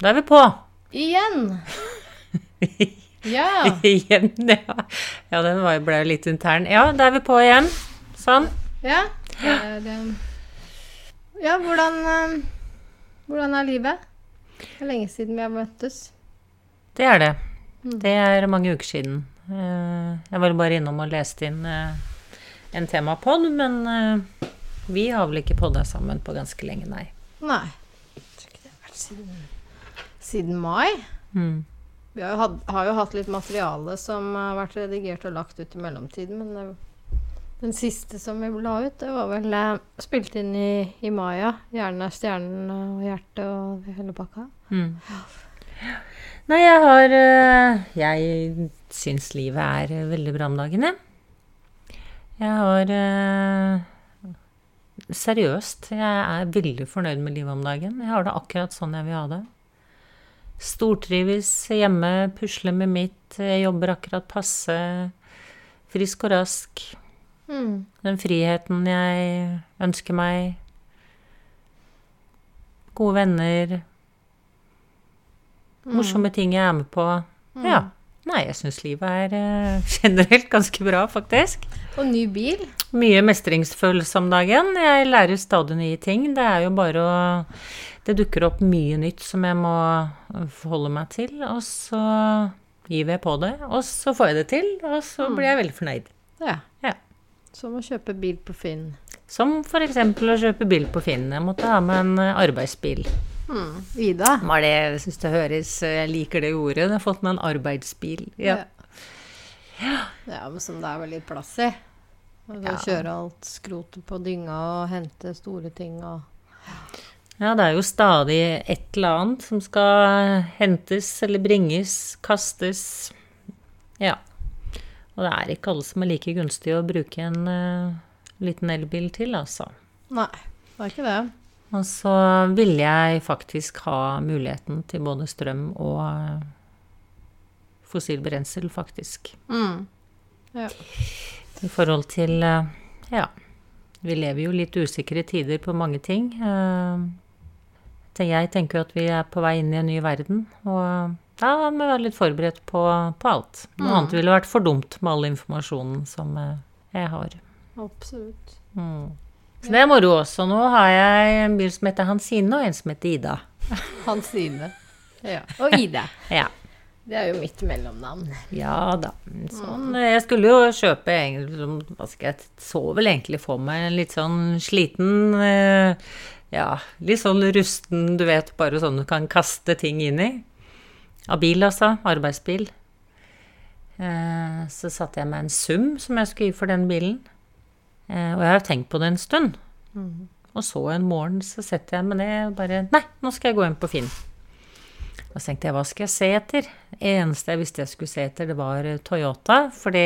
Da er vi på. Igjen. Ja. igjen, ja. Ja, den var, ble jo litt intern. Ja, da er vi på igjen. Sånn. Ja. Det er, ja, hvordan um, Hvordan er livet? Det er lenge siden vi har møttes. Det er det. Det er mange uker siden. Eh, Jeg var bare innom og leste inn eh, en temapod, men eh, vi har vel ikke podda sammen på ganske lenge, nei. Nei. Jeg tror ikke det har vært siden, siden mai. Mm. Vi har jo, hatt, har jo hatt litt materiale som har vært redigert og lagt ut i mellomtiden, men det, den siste som vi la ut, det var vel eh, spilt inn i, i Maya. 'Hjernen er stjernen og hjertet og hele pakka'. Mm. Nei, jeg har eh, Jeg syns livet er veldig bra om dagen, jeg. Jeg har eh, Seriøst, jeg er veldig fornøyd med livet om dagen. Jeg har det akkurat sånn jeg vil ha det. Stortrives hjemme, pusler med mitt, jeg jobber akkurat passe. Frisk og rask. Mm. Den friheten jeg ønsker meg. Gode venner. Morsomme ting jeg er med på. Ja. Nei, jeg syns livet er eh, generelt ganske bra, faktisk. Og ny bil. Mye mestringsfølelse om dagen. Jeg lærer stadig nye ting. Det er jo bare å Det dukker opp mye nytt som jeg må forholde meg til, og så giver jeg på det. Og så får jeg det til, og så blir jeg veldig fornøyd. Ja. Ja. Som å kjøpe bil på Finn. Som f.eks. å kjøpe bil på Finn. Jeg måtte ha med en eh, arbeidsbil. Mm. Ida. Var det, jeg syns det høres Jeg liker det ordet. Jeg har fått meg en arbeidsbil. Ja. Ja, men som det er vel litt plass i. Og så Ja. Kjøre alt skrotet på dynga og hente store ting og ja, det er jo stadig et eller annet som skal hentes eller bringes, kastes. Ja. Og det er ikke alle som er like gunstig å bruke en uh, liten elbil til, altså. Nei, det er ikke det. Og så ville jeg faktisk ha muligheten til både strøm og eh, fossil brensel, faktisk. Mm. Ja. I forhold til eh, Ja. Vi lever jo litt usikre tider på mange ting. Jeg tenker jo at vi er på vei inn i en ny verden, og da må vi være litt forberedt på, på alt. Noe annet ville vært for dumt med all informasjonen som eh, jeg har. Absolutt. Mm. Så det er moro også. Nå har jeg en bil som heter Hansine, og en som heter Ida. Hansine. Ja. Og Ida. Ja. Det er jo mitt mellomnavn. Ja da. Sånn, jeg skulle jo kjøpe Hva skal jeg Så vel egentlig for meg en litt sånn sliten eh, Ja, litt sånn rusten, du vet, bare sånn du kan kaste ting inn i. Av bil, altså. Arbeidsbil. Eh, så satte jeg meg en sum som jeg skulle gi for den bilen. Eh, og jeg har tenkt på det en stund. Og så en morgen så setter jeg meg ned og bare Nei, nå skal jeg gå inn på Finn. Så tenkte jeg, hva skal jeg se etter? Eneste jeg visste jeg skulle se etter, det var eh, Toyota. For det,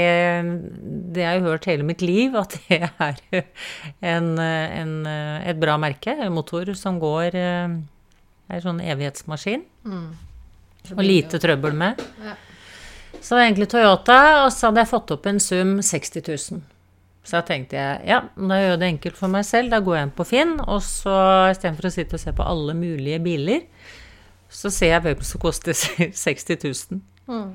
det har jeg hørt hele mitt liv, at det er en, en, et bra merke. En motor som går eh, er sånn evighetsmaskin. Og lite trøbbel med. Ja. Så det var egentlig Toyota, og så hadde jeg fått opp en sum 60 000. Så da tenkte jeg ja, da gjør jeg det enkelt for meg selv. Da går jeg inn på Finn, og så istedenfor å sitte og se på alle mulige biler, så ser jeg hvem som koster 60 000. Mm.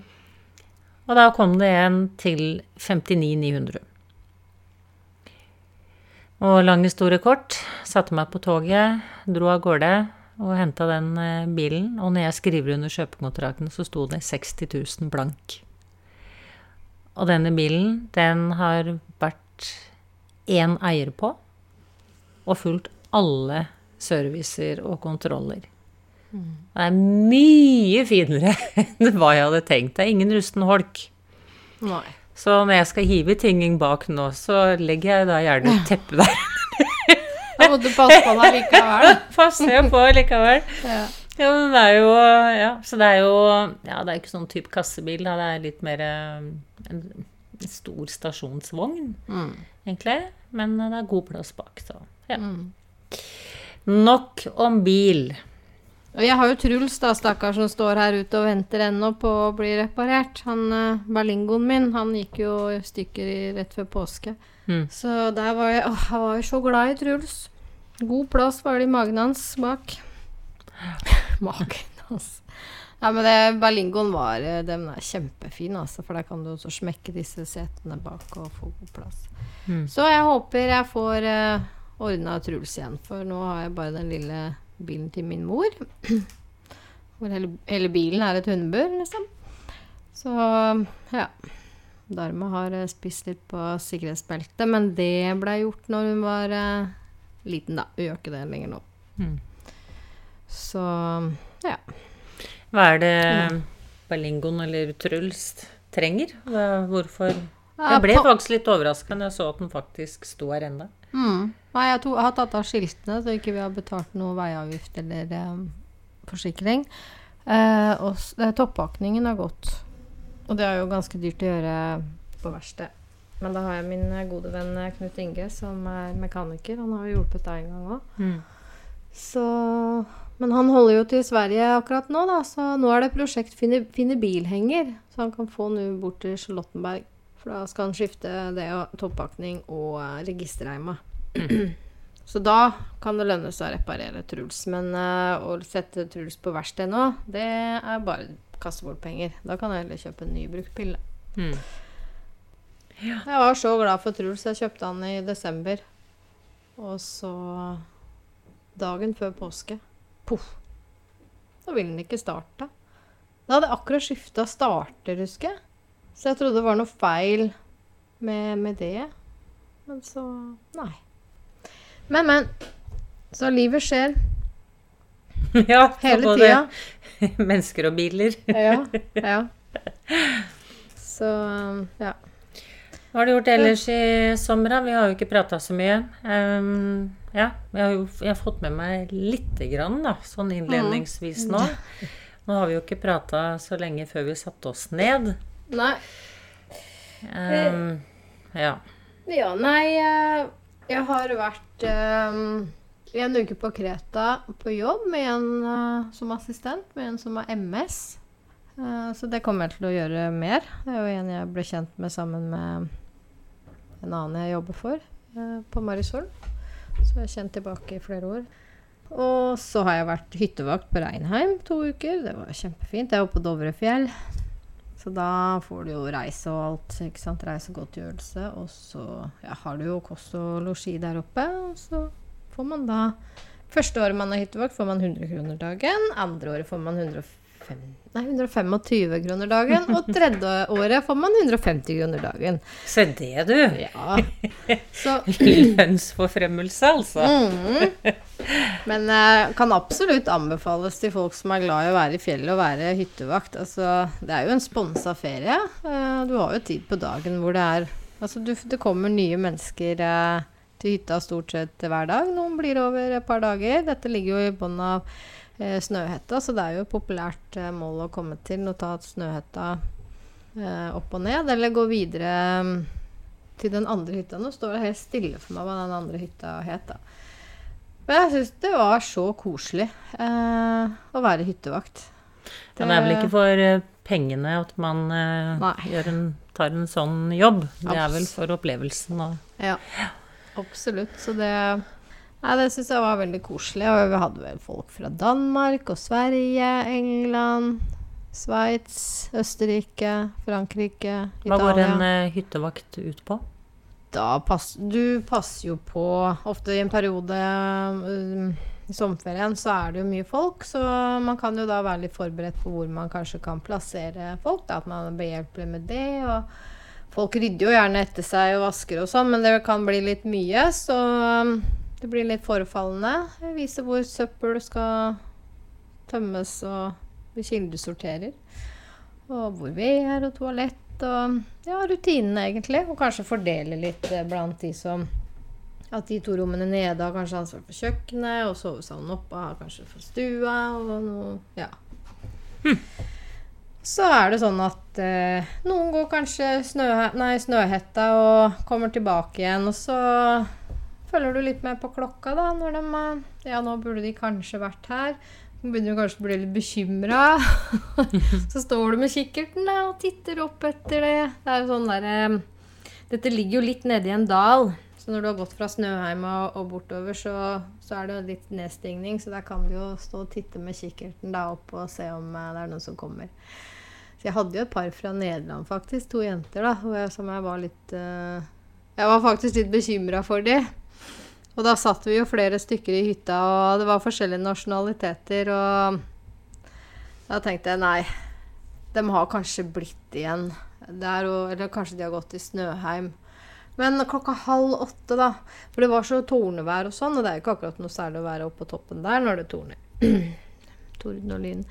Og da kom det en til 59 900. Og lang historie kort. Satte meg på toget, dro av gårde og henta den eh, bilen. Og når jeg skriver under kjøpekontrakten, så sto det 60 000 blank. Og denne bilen, den har vært én eier på, og fulgt alle servicer og kontroller. Det er mye finere enn hva jeg hadde tenkt. Det er ingen rusten holk. Nei. Så når jeg skal hive tinging bak nå, så legger jeg da gjerne et teppe der. Da må du passe på deg likevel. Passer jeg på likevel. Ja. Ja, men det er jo Ja, så det er jo Ja, det er ikke sånn type kassebil, da. Det er litt mer eh, en, en stor stasjonsvogn, Mm. egentlig. Men det er god plass bak, så ja. Mm. Nok om bil. Og jeg har jo Truls, da, stakkar, som står her ute og venter ennå på å bli reparert. Han eh, Berlingoen min, han gikk jo i stykker i, rett før påske. Mm. Så der var jeg Åh, jeg var jo så glad i Truls. God plass var det i magen hans bak. Magen hans Ja, men det, Berlingoen var eh, den er kjempefin, altså, for der kan du også smekke disse setene bak og få god plass. Mm. Så jeg håper jeg får uh, ordna Truls igjen, for nå har jeg bare den lille bilen til min mor. Hvor hele, hele bilen er et hundebur, liksom. Så ja. Dharma har eh, spist litt på sikkerhetsbeltet, men det ble gjort når hun var eh, liten, da. Hun gjør ikke det lenger nå. Mm. Så ja. Hva er det Berlingoen eller Truls trenger? Hva, hvorfor Jeg ble faktisk litt overraska når jeg så at den faktisk sto her ennå. Mm. Nei, jeg, tog, jeg har tatt av skiltene, så ikke vi har betalt noe veiavgift eller um, forsikring. Eh, og eh, toppakningen har gått. Og det er jo ganske dyrt å gjøre på verksted. Men da har jeg min eh, gode venn eh, Knut Inge, som er mekaniker. Han har jo hjulpet deg en gang òg. Mm. Så Men han holder jo til Sverige akkurat nå, da. Så nå er det prosjekt Finne, finne bilhenger. Så han kan få nå bort til Charlottenberg. For da skal han skifte det og toppakning og eh, registerreima. Så da kan det lønne seg å reparere Truls. Men uh, å sette Truls på verksted nå, det er bare å kaste bort penger. Da kan jeg heller kjøpe en ny bruktbil. da. Mm. Jeg var så glad for Truls. Jeg kjøpte han i desember. Og så Dagen før påske. Poff. Da ville den ikke starte. Da hadde jeg akkurat skifta starter, husker jeg. Så jeg trodde det var noe feil med, med det. Men så Nei. Men, men. Så livet skjer ja, hele tida. mennesker og biler. Ja. ja. Så ja. Hva har du gjort ellers i sommer? Vi har jo ikke prata så mye. Um, ja, jeg har jo jeg har fått med meg lite grann, da, sånn innledningsvis nå. Nå har vi jo ikke prata så lenge før vi satte oss ned. Nei. Um, ja. Ja, nei eh, Jeg har vært um, en uke på Kreta på jobb med en uh, som assistent, med en som har MS. Uh, så det kommer jeg til å gjøre mer. Det er jo en jeg ble kjent med sammen med en annen jeg jobber for, uh, på Marisol. Så jeg er kjent tilbake i flere år. Og så har jeg vært hyttevakt på Reinheim to uker. Det var kjempefint. Jeg var på Dovrefjell. Så da får du jo reise og alt. ikke sant? Reise og godtgjørelse. Og så ja, har du jo kost og losji der oppe. Og så får man da Første året man har hyttevakt, får man 100 kroner dagen. Andre året får man 105, nei, 125 kroner dagen. Og tredje året får man 150 kroner dagen. Se det, du! Ja. Så Lønnsforfremmelse, altså. Mm. Men eh, kan absolutt anbefales til folk som er glad i å være i fjellet og være hyttevakt. Altså, det er jo en sponsa ferie. Eh, du har jo tid på dagen hvor det er Altså, du, det kommer nye mennesker eh, til hytta stort sett hver dag. Noen blir over et par dager. Dette ligger jo i bånn av Snøhetta, så det er jo et populært eh, mål å komme til. Å ta Snøhetta eh, opp og ned, eller gå videre mm, til den andre hytta. Nå står det helt stille for meg hva den andre hytta het. da. Men jeg syns det var så koselig eh, å være hyttevakt. Det er vel ikke for eh, pengene at man eh, en, tar en sånn jobb. Det er vel for opplevelsen og Ja, absolutt. Så det Nei, det syns jeg var veldig koselig. Og vi hadde vel folk fra Danmark og Sverige, England, Sveits, Østerrike, Frankrike, Italia. Hva går en uh, hyttevakt ut på? da pass, du passer jo på Ofte i en periode um, i sommerferien så er det jo mye folk, så man kan jo da være litt forberedt på hvor man kanskje kan plassere folk. Da, at man er behjelpelig med det. Og folk rydder jo gjerne etter seg og vasker og sånn, men det kan bli litt mye, så um, det blir litt forefallende. Vise hvor søppel skal tømmes, og vi kildesorterer. Og hvor ved er, og toalett, og ja, rutinene egentlig. Og kanskje fordele litt eh, blant de som At de to rommene nede har kanskje ansvar for kjøkkenet, og sovesalen oppe har kanskje for stua, og noe Ja. Så er det sånn at eh, noen går kanskje snø, nei, Snøhetta og kommer tilbake igjen, og så følger du litt med på klokka, da, når de eh, Ja, nå burde de kanskje vært her. Nå begynner du kanskje å bli litt bekymra. så står du med kikkerten da, og titter opp etter det. Det er jo sånn der, Dette ligger jo litt nede i en dal. Så når du har gått fra Snøheim og, og bortover, så, så er det jo litt nedstigning. Så der kan du jo stå og titte med kikkerten da opp og se om eh, det er noen som kommer. Så jeg hadde jo et par fra Nederland, faktisk. To jenter, da. jeg- Som jeg var litt eh, Jeg var faktisk litt bekymra for de. Og da satt vi jo flere stykker i hytta, og det var forskjellige nasjonaliteter, og da tenkte jeg nei, de har kanskje blitt igjen der, eller kanskje de har gått i Snøheim. Men klokka halv åtte, da, for det var så tornevær og sånn, og det er jo ikke akkurat noe særlig å være oppe på toppen der når det torner. Torden og lyn.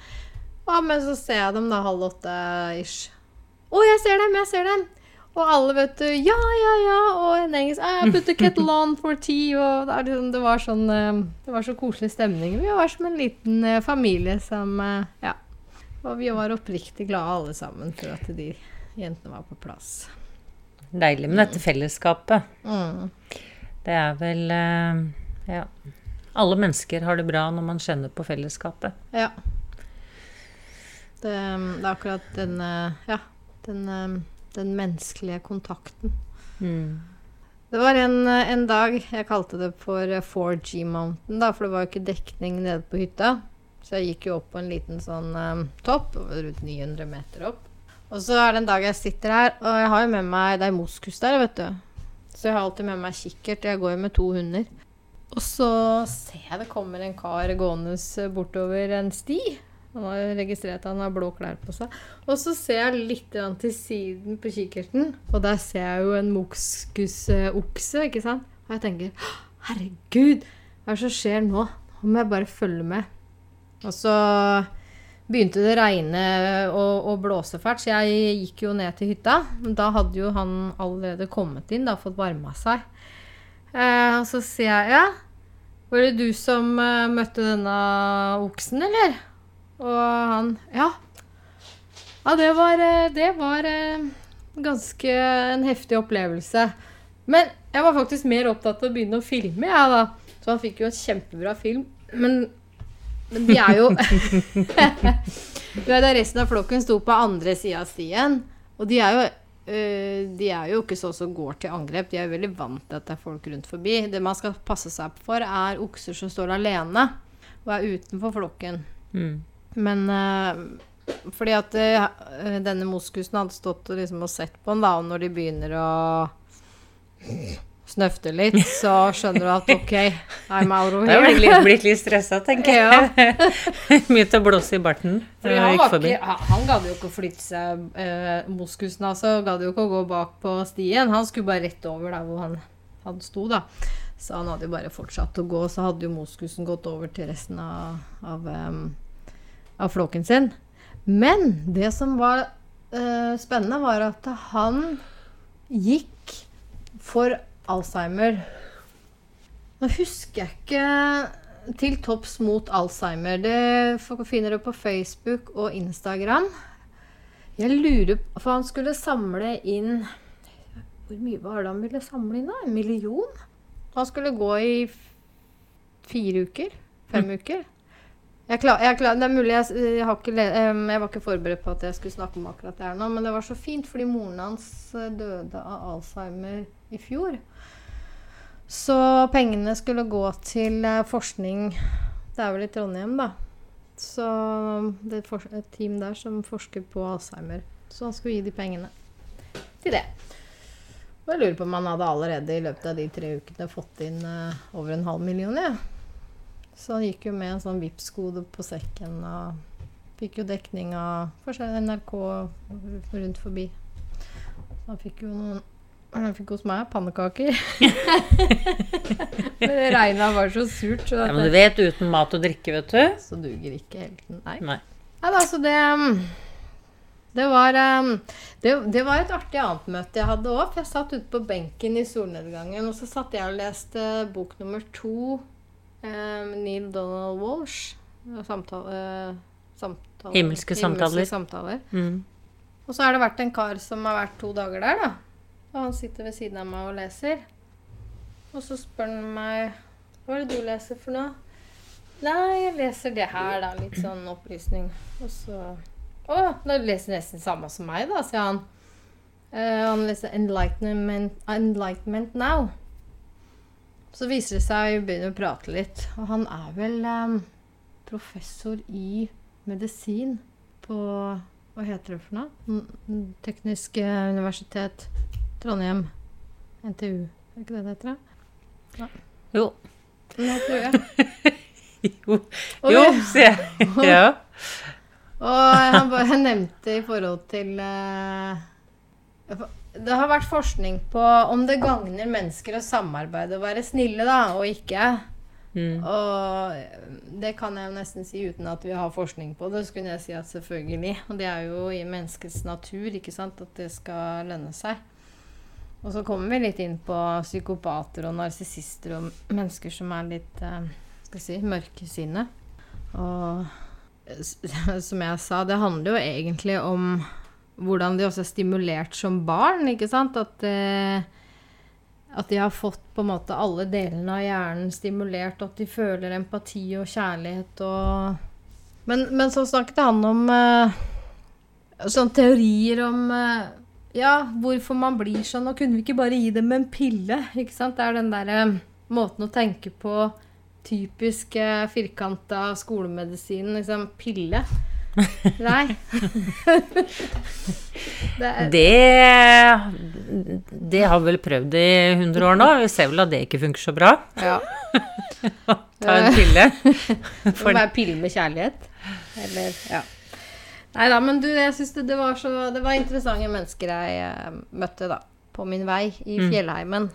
Ja, men så ser jeg dem da halv åtte ish. Å, jeg ser dem, jeg ser dem! Og alle, vet du, ja, ja, ja, og en engelsk I put the kettle on for tea, og det, liksom, var sånn eh, Det var så koselig stemning. Vi var som en liten eh, familie som eh, Ja. Og vi var oppriktig glade alle sammen for at de jentene var på plass. Deilig med dette fellesskapet. Mm. Det er vel Ja. Alle mennesker har det bra når man kjenner på fellesskapet. Ja. Det, det er akkurat den Ja, den, den menneskelige kontakten. Mm. Det var en, eh, en dag jeg kalte det for eh, 4G Mountain, da, for det var jo ikke dekning nede på hytta. Så jeg gikk jo opp på en liten sånn um, topp, rundt 900 meter opp. Og så er det en dag jeg sitter her, og jeg har jo med meg Det er moskus der, vet du. Så jeg har alltid med meg kikkert. Jeg går jo med to hunder. Og så ser jeg det kommer en kar gående bortover en sti. Han har registrert at han har blå klær på seg. Og så ser jeg litt til siden på kikkerten, og der ser jeg jo en moskusokse, ikke sant? Og jeg tenker herregud, hva er det som skjer nå? Nå må jeg bare følge med. Og så begynte det å regne og, og blåse fælt, så jeg gikk jo ned til hytta. Da hadde jo han allerede kommet inn, da, fått varma seg. Eh, og så sier jeg ja, var det du som eh, møtte denne oksen, eller? Og han ja. Ja, det var, eh, det var eh, ganske en heftig opplevelse. Men jeg var faktisk mer opptatt av å begynne å filme, jeg, da. Så han fikk jo en kjempebra film. Men, men de er jo Du vet, Resten av flokken sto på andre sida av stien. Og de er jo eh, de er jo ikke sånn som går til angrep. De er jo veldig vant til at det er folk rundt forbi. Det man skal passe seg for, er okser som står alene og er utenfor flokken. Mm. Men eh, fordi at eh, denne moskusen hadde stått og, liksom, og sett på den, da, og når de begynner å snøfte litt, så skjønner du at OK, I'm out of Da blir litt, blitt litt stressa, tenker jeg. Mye til å blåse i barten. Fordi han, ikke, han- gadd jo ikke å flytte seg, eh, moskusen altså. Gadd jo ikke å gå bak på stien. Han skulle bare rett over der hvor han, han sto, da. Så han hadde jo bare fortsatt å gå. Så hadde jo moskusen gått over til resten av, av, em, av flokken sin. Men det som var uh, spennende, var at han gikk for Alzheimer. Nå husker jeg ikke til topps mot Alzheimer. Det finner du på Facebook og Instagram. Jeg lurer på For han skulle samle inn Hvor mye var det han ville samle inn, da? En million? Han skulle gå i fire uker? Fem uker? Jeg klar, jeg klar, det er mulig jeg, jeg, ikke, jeg var ikke forberedt på at jeg skulle snakke om akkurat det her nå, men det var så fint fordi moren hans eh, døde av Alzheimer i fjor. Så pengene skulle gå til eh, forskning Det er vel i Trondheim, da. Så det er et team der som forsker på Alzheimer. Så han skulle gi de pengene til det. Og jeg lurer på om han hadde allerede i løpet av de tre ukene fått inn eh, over en halv million. Ja. Så han gikk jo med en sånn Vipps-kode på sekken og fikk jo dekning av NRK rundt forbi. Han fikk jo noen han fikk hos meg? Pannekaker. Men det regna var så surt, så, Ja, men du vet, uten mat og drikke, vet du. så duger ikke helten. Nei. Nei. Nei da, så det um, Det var um, det, det var et artig annet møte jeg hadde òg. For jeg satt ute på benken i solnedgangen, og så satt jeg og leste bok nummer to. Um, Neil Donald Walsh. Samtale, samtale, Himmelske samtaler. samtaler. Mm. Og så har det vært en kar som har vært to dager der, da. Og han sitter ved siden av meg og leser. Og så spør han meg Hva er det du leser for noe? Nei, jeg leser det her, da. Litt sånn opplysning. Og så Å, da leser nesten samme som meg, da, sier han. Uh, han leser Enlightenment, Enlightenment Now. Så viser det seg Vi begynner å prate litt. Og han er vel eh, professor i medisin på Hva heter det for noe? Teknisk eh, universitet Trondheim. NTU. Er ikke det det heter? Ja. Jo. Men tror jeg. Jo, Og jo se. Ja. Og han bare nevnte i forhold til eh, Det har vært forskning på om det gagner mennesker å samarbeide og være snille, da, og ikke. Mm. Og det kan jeg jo nesten si uten at vi har forskning på det. Så kunne jeg si at selvfølgelig. Og det er jo i menneskets natur ikke sant, at det skal lønne seg. Og så kommer vi litt inn på psykopater og narsissister og mennesker som er litt eh, skal si, mørke i sinnet. Og som jeg sa, det handler jo egentlig om hvordan de også er stimulert som barn, ikke sant? At, eh, at de har fått på en måte alle delene av hjernen stimulert, og at de føler empati og kjærlighet og Men, men så snakket han om eh, sånne teorier om eh, ja, hvorfor man blir sånn. Og kunne vi ikke bare gi dem en pille? Ikke sant? Det er den derre måten å tenke på typisk eh, firkanta skolemedisin, liksom pille. Nei. det er, Det, det har vi vel prøvd i 100 år nå. Vi ser vel at det ikke funker så bra. ja. Ta en pille. Må være pille med kjærlighet. Eller Ja. Nei da, men du, jeg syns det, det var så Det var interessante mennesker jeg eh, møtte, da. På min vei i Mm. fjellheimen.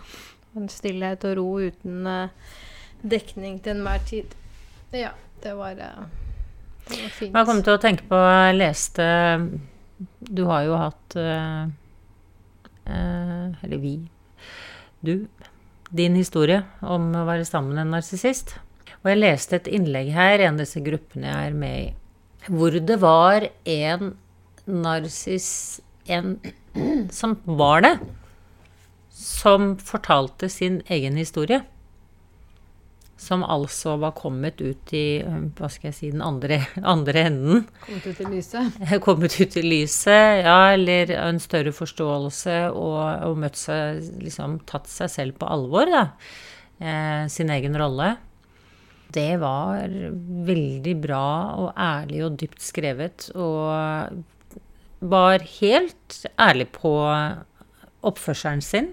En stillhet og ro uten eh, dekning til enhver tid. Ja, det var, eh. Jeg kom til å tenke på Jeg leste Du har jo hatt eh, eh, Eller vi. Du. Din historie om å være sammen med en narsissist. Og jeg leste et innlegg her en av disse gruppene jeg er med i, hvor det var en narsiss... En som var det. Som fortalte sin egen historie. Som altså var kommet ut i eh, hva skal jeg si, den andre, andre enden. Kommet ut i lyset. Kommet ut i lyset, ja, eller en større forståelse og, og møtt seg Liksom tatt seg selv på alvor, da. Eh, sin egen rolle. Det var veldig bra og ærlig og dypt skrevet, og var helt ærlig på oppførselen sin.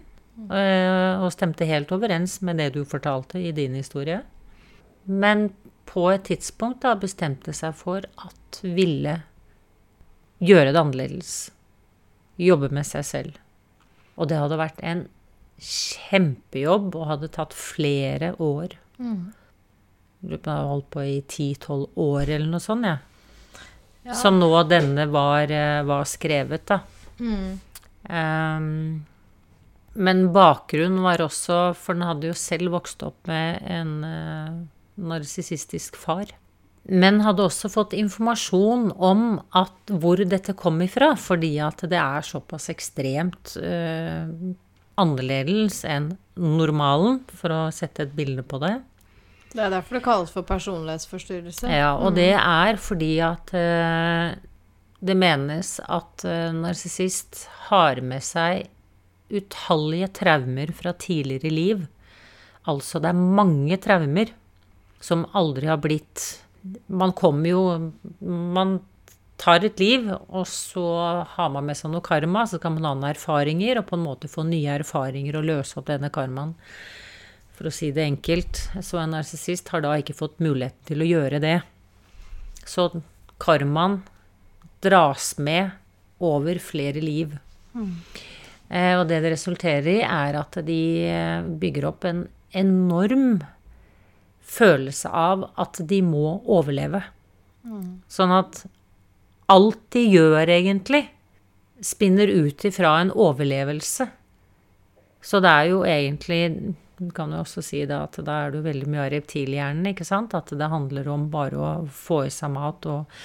Eh, Og stemte helt overens med det du fortalte i din historie. Men på et tidspunkt da bestemte seg for at ville gjøre det annerledes. Jobbe med seg selv. Og det hadde vært en kjempejobb og hadde tatt flere år. Mm. jeg har holdt på i 10-12 år eller noe sånt, jeg. Ja. Som nå denne var, eh, var skrevet, da. Mm. Ehm, men bakgrunnen var også For den hadde jo selv vokst opp med en eh, narsissistisk far. Men hadde også fått informasjon om at, hvor dette kom ifra, fordi at det er såpass ekstremt eh, annerledes enn normalen, for å sette et bilde på det. Det er derfor det kalles for personlighetsforstyrrelse. Ja, og det er fordi at eh, det menes at eh, narsissist har med seg utallige traumer fra tidligere liv. Altså det er mange traumer som aldri har blitt Man kommer jo Man tar et liv, og så har man med seg noe karma, så kan man ha noen erfaringer, og på en måte få nye erfaringer og løse opp denne karmaen. For å si det enkelt. Så en narsissist har da ikke fått muligheten til å gjøre det. Så karmaen dras med over flere liv. Eh, og det det resulterer i, er at de eh, bygger opp en enorm følelse av at de må overleve. Sånn at alt de gjør, egentlig, spinner ut ifra en overlevelse. Så det er jo egentlig Du kan jo også si da at da er du veldig mye av reptilhjernen, ikke sant? At det handler om bare å få i seg mat og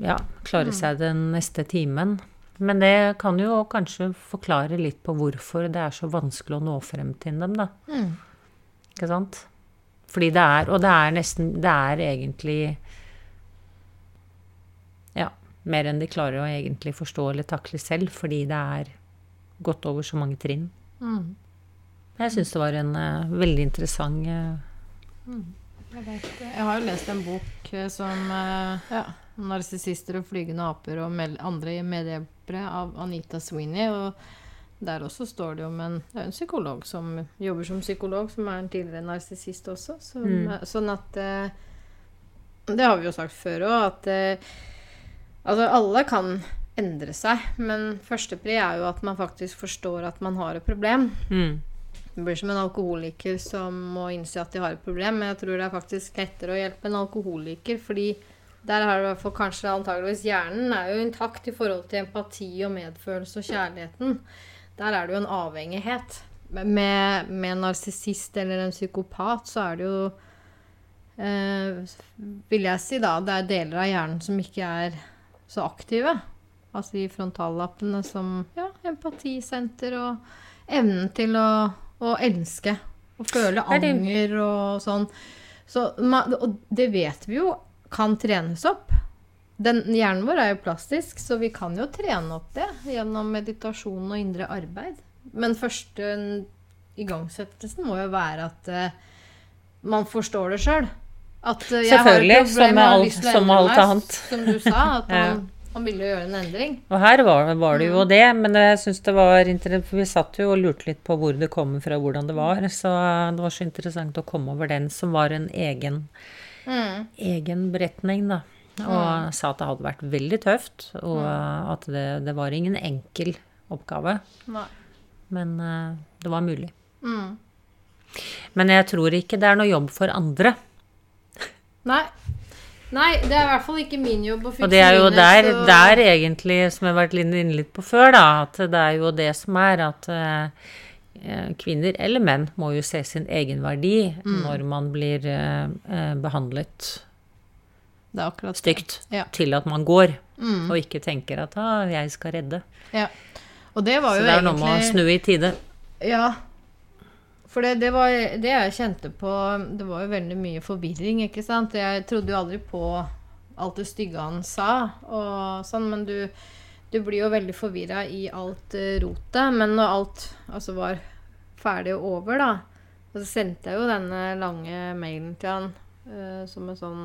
ja, klare seg den neste timen. Men det kan jo kanskje forklare litt på hvorfor det er så vanskelig å nå frem til dem, da. Mm. Ikke sant? Fordi det er Og det er nesten Det er egentlig Ja, mer enn de klarer å egentlig forstå eller takle selv, fordi det er gått over så mange trinn. Mm. Jeg syns det var en uh, veldig interessant uh, jeg, vet, jeg, har jo lest en bok uh, som ja, 'Narsissister og flygende aper og andre medhjelpere' av Anita Sweeney. og der også står det om en, det en psykolog som jobber som psykolog, som er en tidligere narsissist også. Som, mm. Sånn at Det har vi jo sagt før òg, at Altså, alle kan endre seg, men førstepri er jo at man faktisk forstår at man har et problem. Mm. Det blir som en alkoholiker som må innse at de har et problem. Men jeg tror det er faktisk lettere å hjelpe en alkoholiker, fordi der har du kanskje antageligvis hjernen er jo intakt i forhold til empati og medfølelse og kjærligheten. Der er det jo en avhengighet. Med, med en narsissist eller en psykopat så er det jo eh, Vil jeg si, da, det er deler av hjernen som ikke er så aktive. Altså de frontallappene som ja, empatisenter og evnen til å, å elske. Og føle anger og sånn. Så, og det vet vi jo kan trenes opp. Den, hjernen vår er jo plastisk, så vi kan jo trene opp det gjennom meditasjon og indre arbeid. Men første igangsettelsen må jo være at uh, man forstår det sjøl. At uh, Selvfølgelig, som med alt, som alt annet. Som du sa. At man, man ville gjøre en endring. Og her var, var det jo mm. det, men jeg syns det var interessant, for vi satt jo og lurte litt på hvor det kommer fra, hvordan det var. Så det var så interessant å komme over den som var en egen, mm. egen beretning, da. Og mm. sa at det hadde vært veldig tøft, og mm. at det, det, var ingen enkel oppgave. Nei. Men uh, det var mulig. Mm. Men jeg tror ikke det er noe jobb for andre. Nei. Nei, det er i hvert fall ikke min jobb å fikse Og det er jo der, så... der, egentlig, som jeg har vært inne litt på før, da, at det er jo det som er at uh, kvinner eller menn må jo se sin egenverdi mm. når man blir uh, behandlet stygt ja. til at man går, mm. og ikke tenker at ah, 'jeg skal redde'. Ja. Og det var jo egentlig Så det er noe med å snu i tide. Ja, for det, det, var det jeg kjente på Det var jo veldig mye forvirring, ikke sant. Jeg trodde jo aldri på alt det stygge han sa, og sånn, men du, du blir jo veldig forvirra i alt uh, rotet. Men når alt altså var ferdig og over, da, så sendte jeg jo denne lange mailen til han uh, som en sånn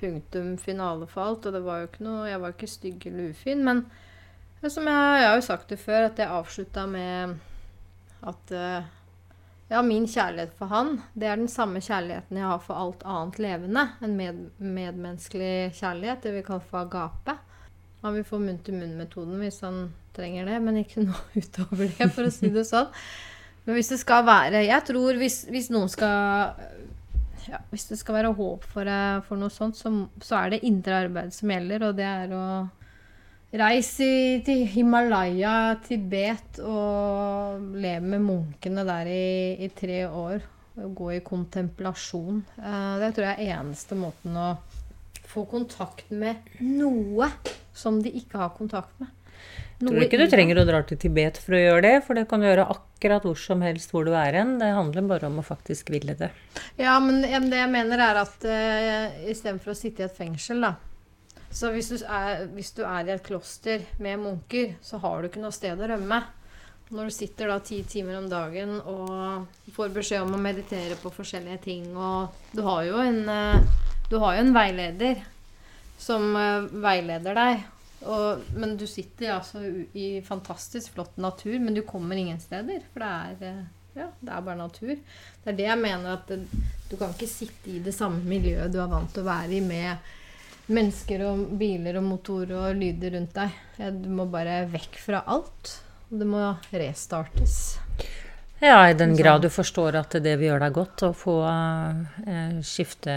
punktum finale for alt. Og det var jo ikke noe Jeg var ikke stygg eller ufin, men som jeg, jeg har jo sagt det før, at jeg avslutta med at uh, ja, min kjærlighet for han, det er den samme kjærligheten jeg har for alt annet levende. En med, medmenneskelig kjærlighet, det vi kaller for agape. Han vil få munn-til-munn-metoden hvis han trenger det, men ikke noe utover det, for å si det sånn. Men hvis det skal være Jeg tror hvis, hvis noen skal ja, Hvis det skal være håp for, eh, for noe sånt, så, så er det indre arbeid som gjelder, og det er å Reis i, til Himalaya, Tibet, og leve med munkene der i, i tre år. Og gå i kontemplasjon. Eh, det tror jeg er eneste måten å få kontakt med noe som de ikke har kontakt med. Noe tror ikke du trenger å dra til Tibet for å gjøre det, for det kan du gjøre akkurat hvor som helst hvor du er hen. Det handler bare om å faktisk ville det. Ja, men det jeg mener er at uh, istedenfor å sitte i et fengsel, da, så hvis du, er, hvis du, er, i et kloster med munker, så har du ikke noe sted å rømme. Når du sitter da ti timer om dagen og får beskjed om å meditere på forskjellige ting og Du har jo en, eh, har jo en veileder som eh, veileder deg. Og, men du sitter altså i fantastisk flott natur, men du kommer ingen steder. For det er, eh, ja, det er bare natur. Det er det jeg mener at det, du kan ikke sitte i det samme miljøet du er vant til å være i med mennesker og biler og motorer og lyder rundt deg. Du må bare vekk fra alt. Det må restartes. Ja, i den grad du forstår at det vil gjøre deg godt å få uh, skifte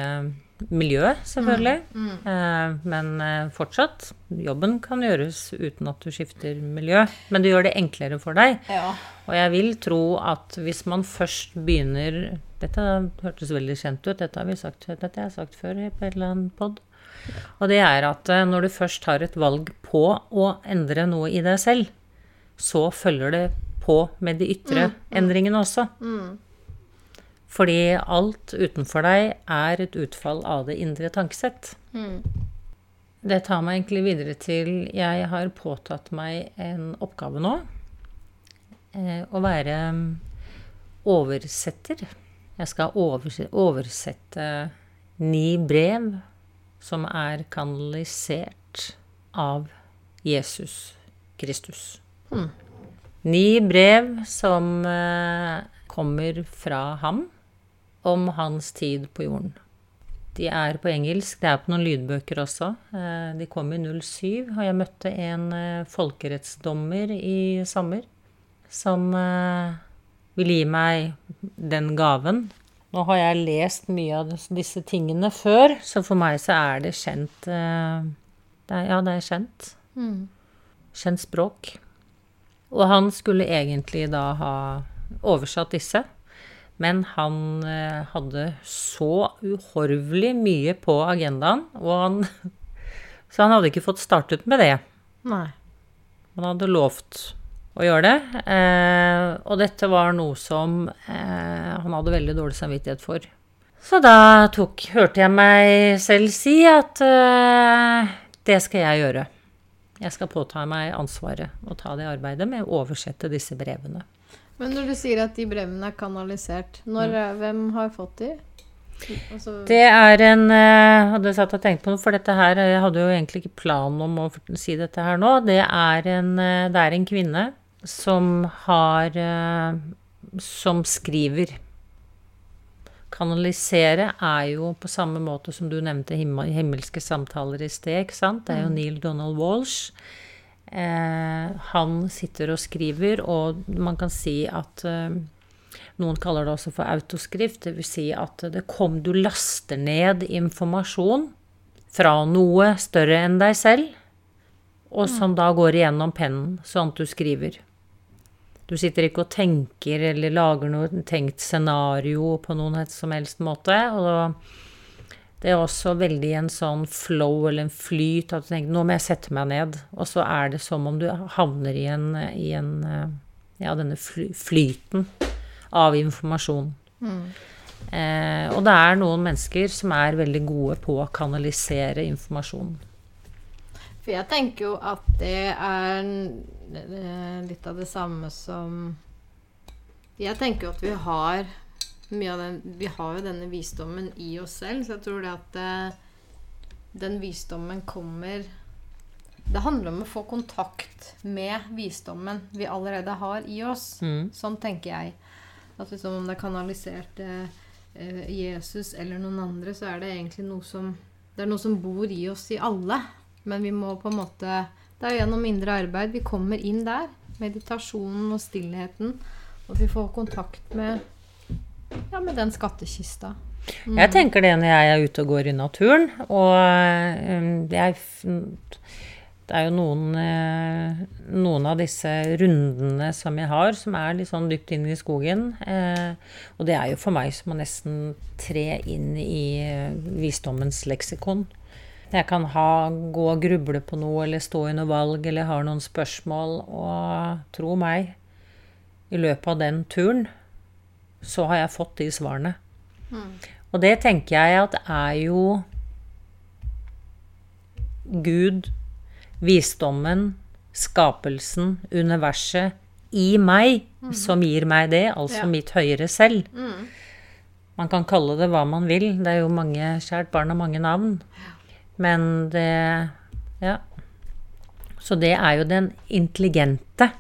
miljø, selvfølgelig. Mm. Mm. Eh, men eh, fortsatt, jobben kan gjøres uten at du skifter miljø. Men det gjør det enklere for deg. Ja. Og jeg vil tro at hvis man først begynner Dette hørtes veldig kjent ut, dette har vi sagt, dette har jeg sagt før på en eller annen pod. Og det er at eh, når du først har et valg på å endre noe i deg selv, så følger det på med de ytre mm, mm. endringene også. Mm. Fordi alt utenfor deg er et utfall av det indre tankesett. Mm. Det tar meg egentlig videre til Jeg har påtatt meg en oppgave nå. Eh, å være oversetter. Jeg skal oversette, oversette ni brev som er kanalisert av Jesus Kristus. Hmm. Ni brev som eh, kommer fra ham om hans tid på jorden. De er på engelsk. Det er på noen lydbøker også. Eh, de kom i 07, og jeg møtte en eh, folkerettsdommer i sommer som eh, ville gi meg den gaven. Nå har jeg lest mye av disse tingene før, så for meg så er det kjent det er, Ja, det er kjent. Mm. Kjent språk. Og han skulle egentlig da ha oversatt disse. Men han eh, hadde så uhorvelig mye på agendaen, og han Så han hadde ikke fått startet med det. Nei. Han hadde lovt å gjøre det. Eh, og dette var noe som eh, han hadde veldig dårlig samvittighet for. Så da tok, hørte jeg meg selv si at eh, det skal jeg gjøre. Jeg skal påta meg ansvaret og ta det arbeidet med å oversette disse brevene. Men når du sier at de brevene er kanalisert, når, Mm. hvem har fått de? Altså, Det er en Jeg hadde satt og tenkt på noe, for dette her Jeg hadde jo egentlig ikke plan om å si dette her nå. Det er en, eh, det er en kvinne som har eh, Som skriver. Kanalisere er jo på samme måte som du nevnte himmel, himmelske samtaler i sted, ikke sant? Det er jo Neil Donald Walsh. Eh, han sitter og skriver, og man kan si at eh, noen kaller det også for autoskrift. Det vil si at det kom, du laster ned informasjon fra noe større enn deg selv, og som da går igjennom pennen, sånn at du skriver. Du sitter ikke og tenker eller lager noe tenkt scenario på noen som helst måte. Og det er også veldig en sånn flow eller en flyt at du tenker nå må jeg sette meg ned. Og så er det som om du havner i en, i en ja, denne flyten av informasjon. Eh, og det er noen mennesker som er veldig gode på å kanalisere informasjon. For jeg tenker jo at det er eh, litt av det samme som Jeg tenker jo at vi har mye av den Vi har jo denne visdommen i oss selv, så jeg tror det at eh, den visdommen kommer Det handler om å få kontakt med visdommen vi allerede har i oss. Mm. Sånn tenker jeg. At liksom om det er kanalisert eh, eh, Jesus eller noen andre, så er det egentlig noe som Det er noe som bor i oss i alle. Men vi må på en måte Det er jo gjennom indre arbeid vi kommer inn der. Meditasjonen og stillheten. Og at vi får kontakt med Ja, med den skattkista. Jeg tenker det når jeg er ute og går i naturen, og jeg Det er jo noen, eh, noen av disse rundene som jeg har, som er litt sånn dypt inn i skogen. eh, Og det er jo for meg som å nesten tre inn i eh, visdommens leksikon. Jeg kan ha, gå og gruble på noe, eller stå i noe valg, eller har noen spørsmål, og tro meg, i løpet av den turen så har jeg fått de svarene. Og det tenker jeg at er jo Gud, visdommen, skapelsen, universet i meg som gir meg det, altså Ja. mitt høyere selv. Man kan kalle det hva man vil. Det er jo mange Kjært barn og mange navn. Men det Ja. Så det er jo den intelligente,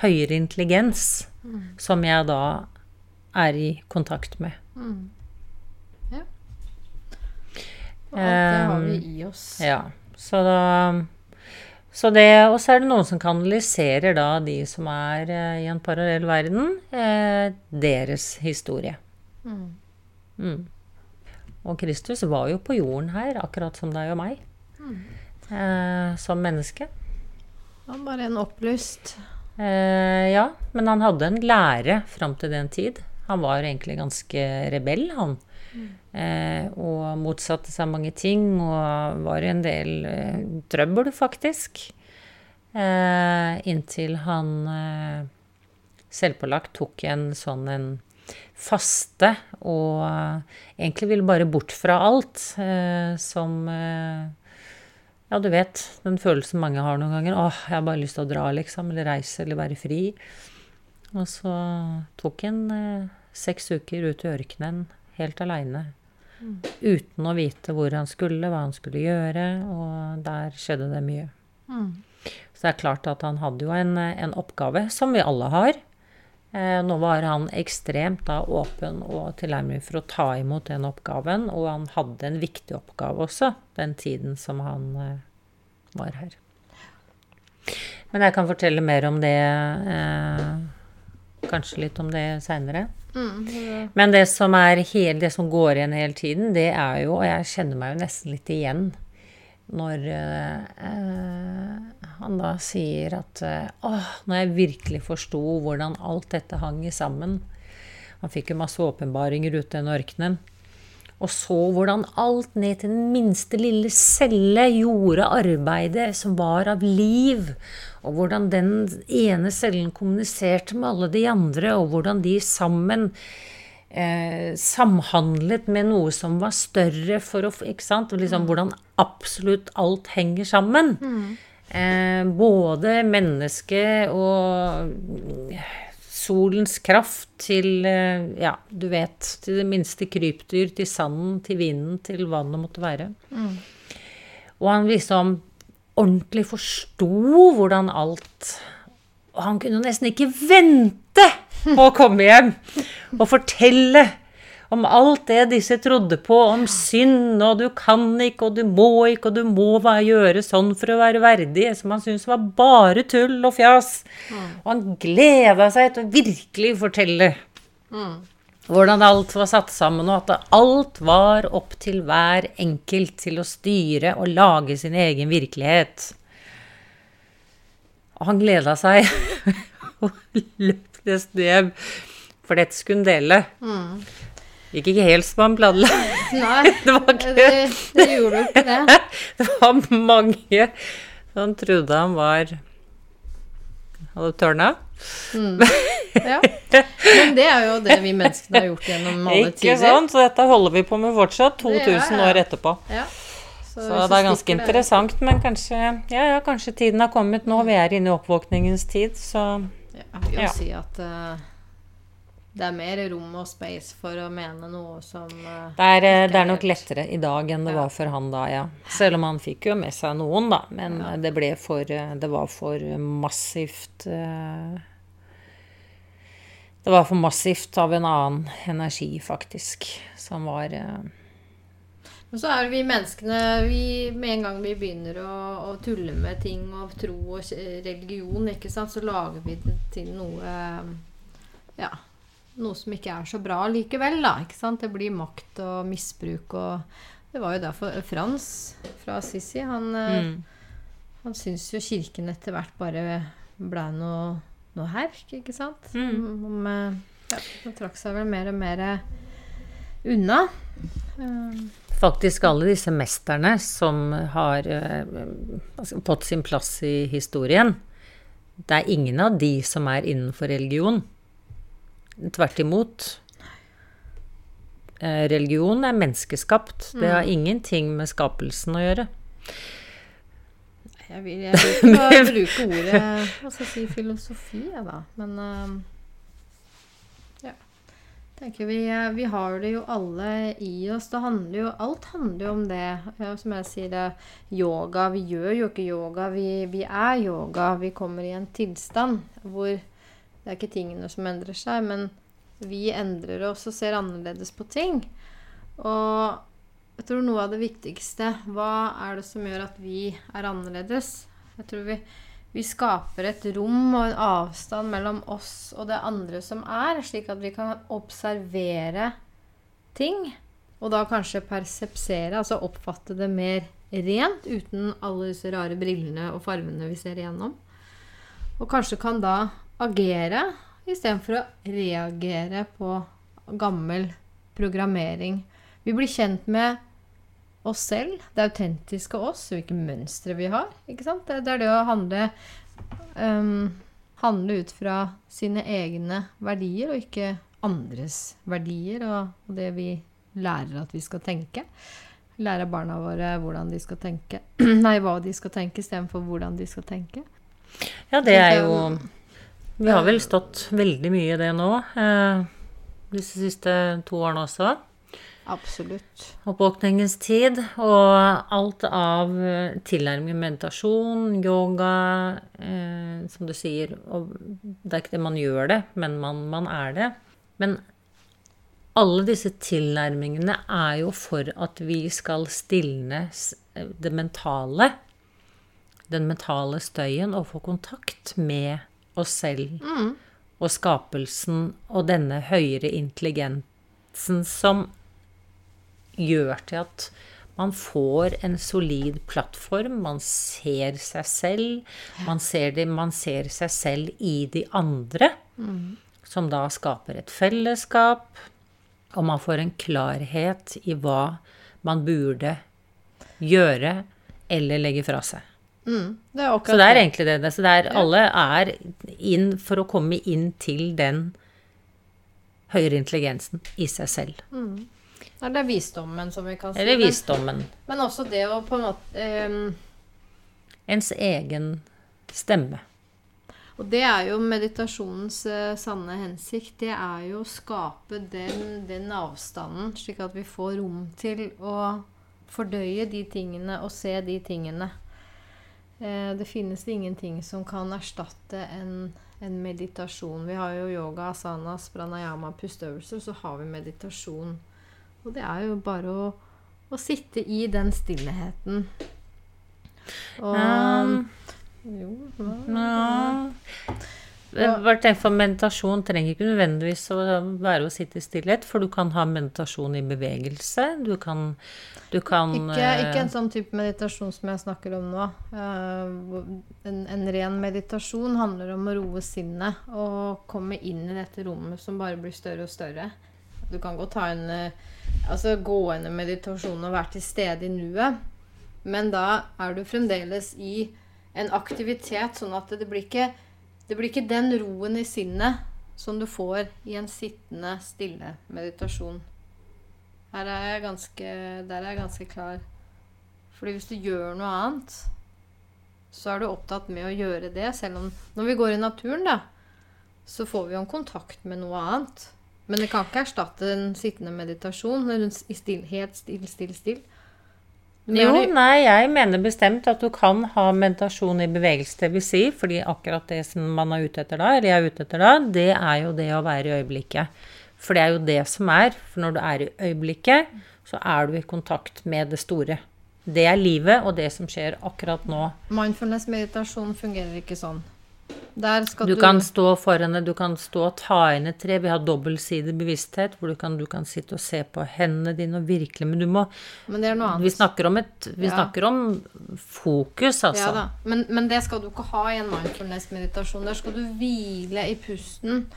høyere intelligens, som jeg da er i kontakt med. Og alt det har vi i oss. Ja, så da så det, Og så er det noen som kanaliserer da de som er eh, i en parallell verden, eh, deres historie. Mm. Og Kristus var jo på jorden her, akkurat som deg og meg. Eh, som menneske. Han bare en opplyst Eh, ja, men han hadde en lære fram til den tid. Han var egentlig ganske rebell, han. Eh, og motsatte seg mange ting, og var i en del eh, trøbbel, faktisk. Eh, inntil han eh, selvpålagt tok en sånn en faste, og eh, egentlig ville bare bort fra alt eh, som ja, du vet, den følelsen mange har noen ganger. Åh, jeg har bare lyst til å dra, liksom. Eller reise, eller være fri. Og så tok han seks uker ut i ørkenen helt aleine. Uten å vite hvor han skulle, hva han skulle gjøre, og der skjedde det mye. Så det er klart at han hadde jo en, en oppgave, som vi alle har. Eh, nå var han ekstremt da åpen og tilnærmet for å ta imot den oppgaven, og han hadde en viktig oppgave også, den tiden som han eh, var her. Men jeg kan fortelle mer om det, eh, kanskje litt om det seinere. Mm. Men det som, hele, det som går igjen hele tiden, det er jo Og jeg kjenner meg jo nesten litt igjen når eh, han da sier at eh, Åh, når jeg virkelig forsto hvordan alt dette hang sammen Han fikk jo masse åpenbaringer ute i den ørkenen. Og så hvordan alt ned til den minste lille celle gjorde arbeidet som var av liv. Og hvordan den ene cellen kommuniserte med alle de andre, og hvordan de sammen eh, samhandlet med noe som var større for å Ikke sant? Liksom hvordan absolutt alt henger sammen. Eh, både mennesket og solens kraft til eh, Ja, du vet. Til det minste krypdyr, til sanden, til vinden, til hva det måtte være. Og han liksom ordentlig forsto hvordan alt Og han kunne nesten ikke vente på å komme hjem og fortelle om alt det disse trodde på, om synd, og du kan ikke, og du må ikke, og du må gjøre sånn for å være verdig, som han syntes var bare tull og fjas. Og han gleda seg til å virkelig fortelle hvordan alt var satt sammen, og at alt var opp til hver enkelt til å styre og lage sin egen virkelighet. Og han gleda seg og løp nesten hjem, for dette skulle han dele. Gikk ikke helt som han planla. Nei, Det var ikke det, det gjorde jo ikke det. Det var mange som trodde han var Hadde tørna. Ja. Men det er jo det vi menneskene har gjort gjennom alle Ikke tider. sant? Så dette holder vi på med fortsatt, 2000 er- 2000 år etterpå. Ja. Så hvis det er ganske interessant, men kanskje, ja, ja, kanskje tiden har kommet nå. Vi er inne i oppvåkningens tid, så Ja, vil Ja. si at eh, det er mer rom og space for å mene noe som uh, det er, eh, det er nok lettere i dag enn det Ja. var for han da, ja. Selv om han fikk jo med seg noen, da. Men Ja. eh, det ble for Det var for massivt uh, Det var for massivt av en annen energi, faktisk, som var uh, Men så er det vi menneskene vi, Med en gang vi begynner å, å tulle med ting og tro og religion, ikke sant, så lager vi det til noe Ja. Noe som ikke er så bra likevel, da. ikke sant? Det blir makt og misbruk og Det var jo derfor Frans fra Sissi, han, eh, mm. han syns jo kirken etter hvert bare ble noe, noe herk, ikke sant? Mm. Om, eh, ja, han trakk seg vel mer og mer unna. Eh, Faktisk alle disse mesterne som har altså, fått sin plass i historien, det er ingen av de som er innenfor religion. Tvert imot. Eh, religion er menneskeskapt. Det har ingenting med skapelsen å gjøre. Jeg vil, jeg vil ikke bruke ordet Hva skal jeg si filosofi, jeg, da. Men eh, ja. tenker vi, eh, vi har det jo alle i oss. Det handler jo, alt handler jo om det. Ja, som jeg sier, det, yoga Vi gjør jo ikke yoga, vi, vi er yoga. Vi kommer i en tilstand hvor det er ikke tingene som endrer seg, men vi endrer oss og ser annerledes på ting. Og jeg tror noe av det viktigste Hva er det som gjør at vi er annerledes? Jeg tror vi, vi skaper et rom og en avstand mellom oss og det andre som er, slik at vi kan observere ting. Og da kanskje persepsere, altså oppfatte det mer rent, uten alle disse rare brillene og farvene vi ser igjennom. Og kanskje kan da agere istedenfor å reagere på gammel programmering. Vi blir kjent med oss selv, det autentiske oss, hvilke mønstre vi har. ikke sant? Det, er det å handle um, Handle ut fra sine egne verdier, og ikke andres verdier, og, og det vi lærer at vi skal tenke. Lære barna våre hvordan de skal tenke. Nei, hva de skal tenke, istedenfor hvordan de skal tenke. Ja, det er jo Vi har vel stått veldig mye i det nå. Eh, disse siste to årene også. Absolutt. Oppvåkningens tid. Og alt av eh, tilnærming meditasjon, yoga, eh, som du sier. Det er ikke det man gjør det, men man, man er det. Men alle disse tilnærmingene er jo for at vi skal stilne det mentale. Den mentale støyen og få kontakt med oss selv Mm. og skapelsen og denne høyere intelligensen som gjør til at man får en solid plattform. Man ser seg selv. Man ser, det, man ser seg selv i de andre, som da skaper et fellesskap. Og man får en klarhet i hva man burde gjøre eller legge fra seg. Mm. Det er Så det er egentlig det. Så det er, alle er inn for å komme inn til den høyere intelligensen i seg selv. Det er visdommen, som vi kan si. Eller visdommen. Men også det å på en måte um... Ens egen stemme. Og det er jo meditasjonens uh, sanne hensikt. Det er jo å skape den, den avstanden, slik at vi får rom til å fordøye de tingene og se de tingene. Eh, det finnes ingenting som kan erstatte en, en meditasjon. Vi har jo yoga, asanas, pranayama, pusteøvelser, så har vi meditasjon. Og det er jo bare å, å sitte i den stillheten. Og Um, Jo, hva? ja. Bare tenk for Meditasjon trenger ikke nødvendigvis å være å sitte i stillhet, for du kan ha meditasjon i bevegelse. Du kan, du kan Ikke, eh, ikke en sånn type meditasjon som jeg snakker om nå. Eh, en, en ren meditasjon handler om å roe sinnet og komme inn i dette rommet som bare blir større og større. Du kan godt ta en eh, altså gående meditasjon og være til stede i nuet, men da er du fremdeles i en aktivitet, sånn at det blir ikke, det blir ikke den roen i sinnet som du får i en sittende, stille meditasjon. Her er jeg ganske, der er jeg ganske klar. Fordi hvis du gjør noe annet, så er du opptatt med å gjøre det. Selv om når vi går i naturen, da, så får vi jo en kontakt med noe annet. Men det kan ikke erstatte en sittende meditasjon i still, helt still, still, still. Jo, nei, jeg mener bestemt at du kan ha meditasjon i bevegelse, det vil si, fordi akkurat det som man er ute etter da, eller jeg er ute etter da, det er jo det å være i øyeblikket. For det er jo det som er. For når du er i øyeblikket, så er du i kontakt med det store. Det er livet og det som skjer akkurat nå. Mindfulness-meditasjon fungerer ikke sånn. Du du, kan stå foran det, du kan stå og ta inn et tre. Vi har dobbeltsidig bevissthet, hvor du kan, du kan sitte og se på hendene dine og virkelig Men du må Men er. Vi snakker om, et, vi Ja. snakker om fokus, altså. Ja. Men, men det skal du ikke ha i en mindfulness-meditasjon. Der skal du hvile i pusten.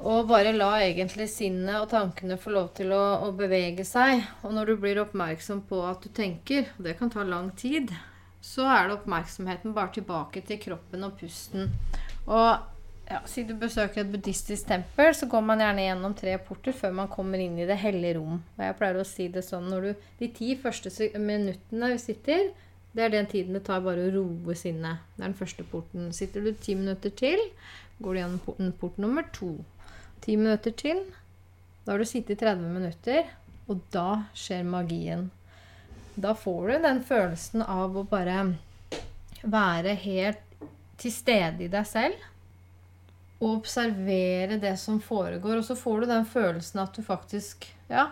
Og bare la egentlig sinnet og tankene få lov til å, å bevege seg. Og når du blir oppmerksom på at du tenker, og det kan ta lang tid, så er det oppmerksomheten bare tilbake til kroppen og pusten. Og ja, siden du besøker et buddhistisk tempel, så går man gjerne gjennom tre porter før man kommer inn i det hellige rom. Og jeg pleier å si det sånn når du De ti første minuttene vi sitter, det er den tiden det tar bare å roe sinnet. Det er den første porten. Sitter du ti minutter til, går du gjennom porten, port nummer to. Ti minutter til. Da har du sittet i 30 minutter, og da skjer magien. Da får du den følelsen av å bare være helt til stede i deg selv. Og observere det som foregår. Og så får du den følelsen at du faktisk Ja,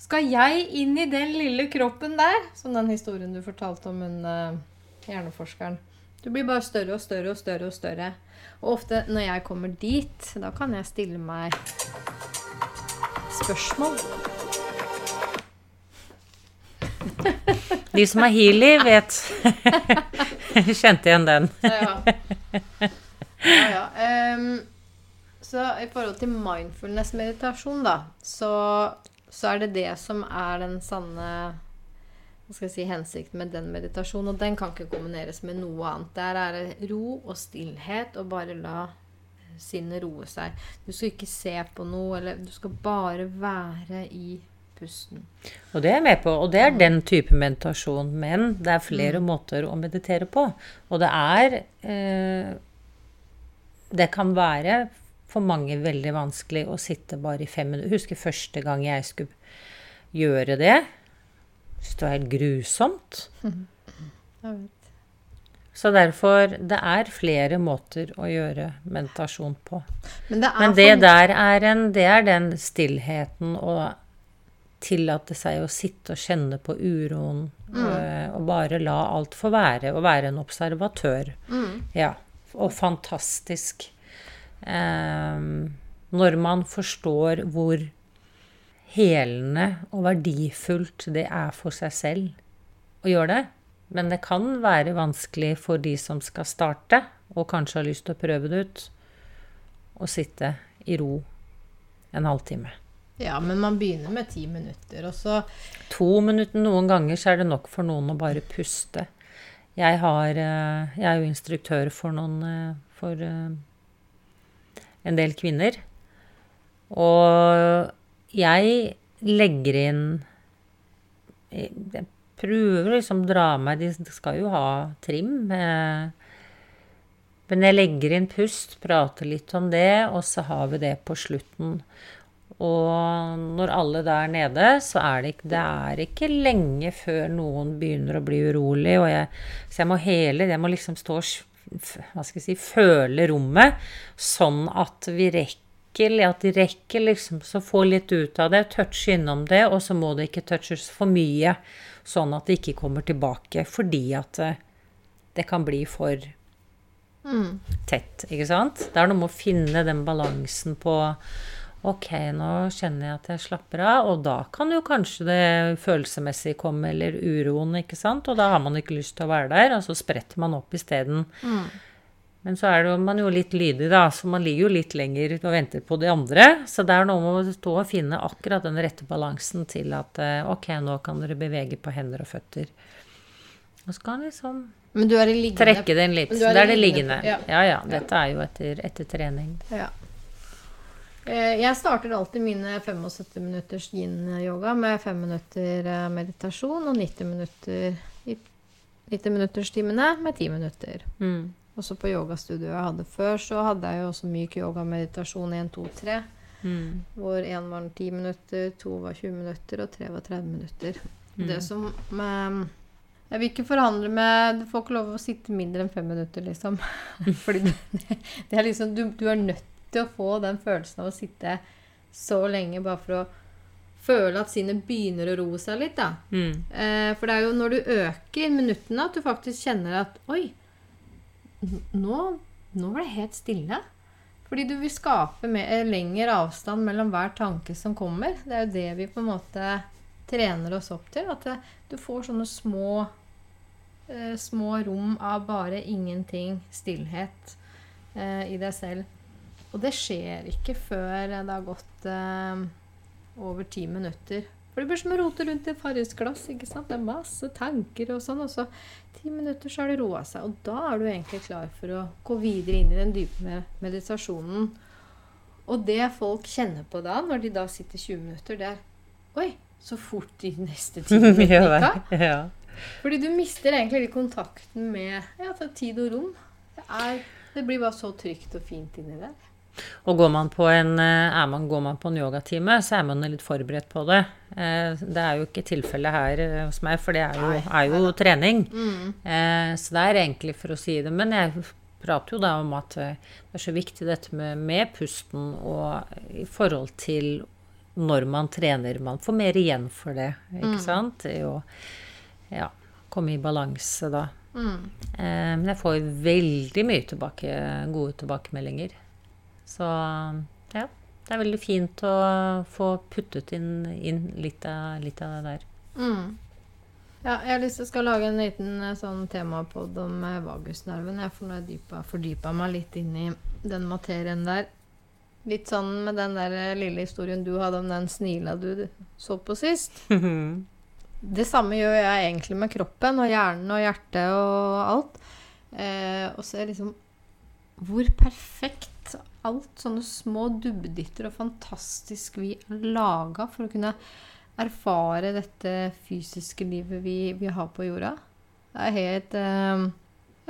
skal jeg inn i den lille kroppen der? Som den historien du fortalte om hun uh, hjerneforskeren. Du blir bare større og større og større og større. Og ofte når jeg kommer dit, da kan jeg stille meg spørsmål. De som er healy, vet Kjente igjen den. Ja, ja. ja. Ehm, så i forhold til mindfulness-meditasjon, da, så, så er det det som er den sanne hva skal jeg si, hensikten med den meditasjonen. Og den kan ikke kombineres med noe annet. Der er det ro og stillhet, og bare la sinnet roe seg. Du skal ikke se på noe, eller du skal bare være i pusten. Og det er jeg med på. Og det er den type meditasjon. Men det er flere måter å meditere på. Og det er eh, det kan være for mange veldig vanskelig å sitte bare i fem minutter. Jeg husker første gang jeg skulle gjøre det. Jeg syntes det var helt grusomt. Vet. Så derfor Det er flere måter å gjøre meditasjon på. Men det Men det for- der er en Det er den stillheten å tillate seg å sitte og kjenne på uroen. Mm. Og bare la alt få være. Og være en observatør. Mm. Ja. Og fantastisk. Ehm, når man forstår hvor helende og verdifullt det er for seg selv å gjøre det. Men det kan være vanskelig for de som skal starte, og kanskje har lyst til å prøve det ut, å sitte i ro en halvtime. Ja, men man begynner med ti minutter, og så To minutter noen ganger så er det nok for noen å bare puste. Jeg, har, eh, jeg er jo instruktør for noen eh, For eh, en del kvinner. Og jeg legger inn Jeg prøver liksom å dra meg De skal jo ha trim. Men jeg legger inn pust, prater litt om det, og så har vi det på slutten. Og når alle da er nede, så er det ikke, det er ikke lenge før noen begynner å bli urolig. Jeg, så jeg må hele Jeg må liksom stå hva skal jeg si, føle rommet, sånn at vi rekker at de rekker liksom så få litt ut av det, touche innom det, og så må det ikke touches for mye, sånn at det ikke kommer tilbake, fordi at eh, det kan bli for tett, ikke sant? Det er noe med å finne den balansen på Ok, nå kjenner jeg at jeg slapper av, og da kan jo kanskje det følelsesmessige komme, eller uroen, ikke sant? Og da har man ikke lyst til å være der, og så spretter man opp isteden. Men så er det man jo litt lydig, da, så man ligger jo litt lenger og venter på de andre. Så det er noe med å stå og finne akkurat den rette balansen til at eh, ok, nå kan dere bevege på hender og føtter. Og så kan liksom Men du er i liggende trekke den litt. Men er Det liggende. Ja. Ja ja, dette er jo etter, etter trening. Ja. Eh, Jeg starter alltid mine 75 minutters yin-yoga med 5 minutter eh, meditasjon og 90 minutter i 90 minutters-timene med 10 minutter. Mm. Også på yogastudioet jeg hadde før, så hadde jeg jo også myk yoga meditasjon 1, 2, 3. Mm. Hvor én var 10 minutter, to var 20 minutter, og tre var 30 minutter. Mm. Det som eh, Jeg vil ikke forhandle med Du får ikke lov å sitte mindre enn fem minutter, liksom. Fordi det, det er liksom du, du er nødt til å få den følelsen av å sitte så lenge bare for å føle at sinnet begynner å roe seg litt, da. Mm. Eh, for det er jo når du øker minuttene at du faktisk kjenner at Oi, nå, nå var det helt stille. Fordi du vil skape mer, lengre avstand mellom hver tanke som kommer. Det er jo det vi på en måte trener oss opp til. At det, du får sånne små, eh, små rom av bare ingenting, stillhet, eh, i deg selv. Og det skjer ikke før det har gått eh, over ti minutter. For det blir som å rote rundt i et farrisglass. ikke sant? Det er masse tanker og sånn. Og så ti minutter så har det roa seg. Og da er du egentlig klar for å gå videre inn i den dype med- meditasjonen. Og det folk kjenner på da, når de da sitter 20 minutter, det er Oi, så fort de neste ti minuttene gikk. Fordi du mister egentlig kontakten med ja, tid og rom. Det, er, det blir bare så trygt og fint inni der. Og går man, på en, eh, er man, går man på en yogatime, så er man litt forberedt på det. Eh, Det er jo ikke tilfellet her eh, hos meg, for det er jo, er jo trening. Eh, Så det er egentlig for å si det. Men jeg prater jo da om at det er så viktig dette med, med pusten og i forhold til når man trener. Man får mer igjen for det, ikke sant? Det er ja, komme i balanse da. Eh, Men jeg får veldig mye tilbake, gode tilbakemeldinger. Så ja, det er veldig fint å få puttet inn, inn litt, av, litt av det der. Ja, jeg har lyst til å skal lage en liten eh, sånn temapod om eh, vagusnerven. Jeg får fordypa meg litt inn i den materien der. Litt sånn med den der eh, lille historien du hadde om den snila du så på sist. Det samme gjør jeg egentlig med kroppen og hjernen og hjertet og alt. Eh, og så er liksom hvor perfekt alt sånne små dubbeditter og fantastisk vi er laga for å kunne erfare dette fysiske livet vi, vi har på jorda. Det er helt eh,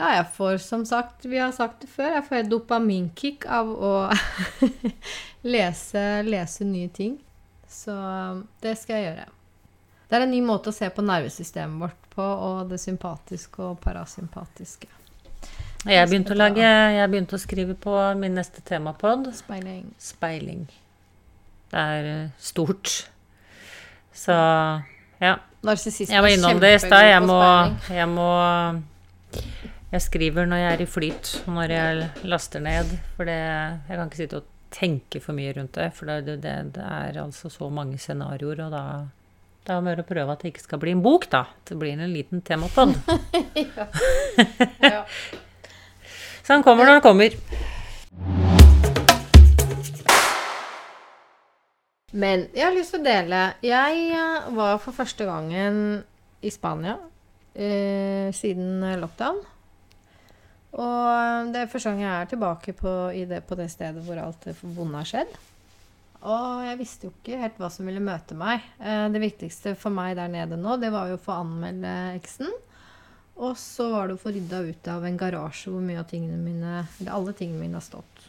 Ja, jeg får som sagt, vi har sagt det før, jeg får et dopaminkick av å lese, lese nye ting. Så det skal jeg gjøre. Det er en ny måte å se på nervesystemet vårt på, og det sympatiske og parasympatiske. Jeg begynte lage Jeg begynte å skrive på min neste temapod. Speiling. Speiling. Det er eh, stort. Så ja. Narsissisme Jeg var innom det i stad. Jeg må, jeg må Jeg skriver når jeg er i flyt, og når jeg laster ned. For det, jeg kan ikke sitte og tenke for mye rundt det. For det, det, det er altså så mange scenarioer, og da det er mer å prøve at det ikke skal bli en bok, da. Det blir en liten temapod. Ja. Så han kommer når han kommer. Men jeg har lyst til å dele. Jeg eh, var for første gangen i Spania eh, siden lockdown. Og det er første gang jeg er tilbake på, det, på det stedet hvor alt det vonde har skjedd. Og jeg visste jo ikke helt hva som ville møte meg. Eh, det viktigste for meg der nede nå, det var jo å få anmelde eksen. Og så var det å få rydda ut av en garasje hvor mye av tingene mine, eller alle tingene mine har stått.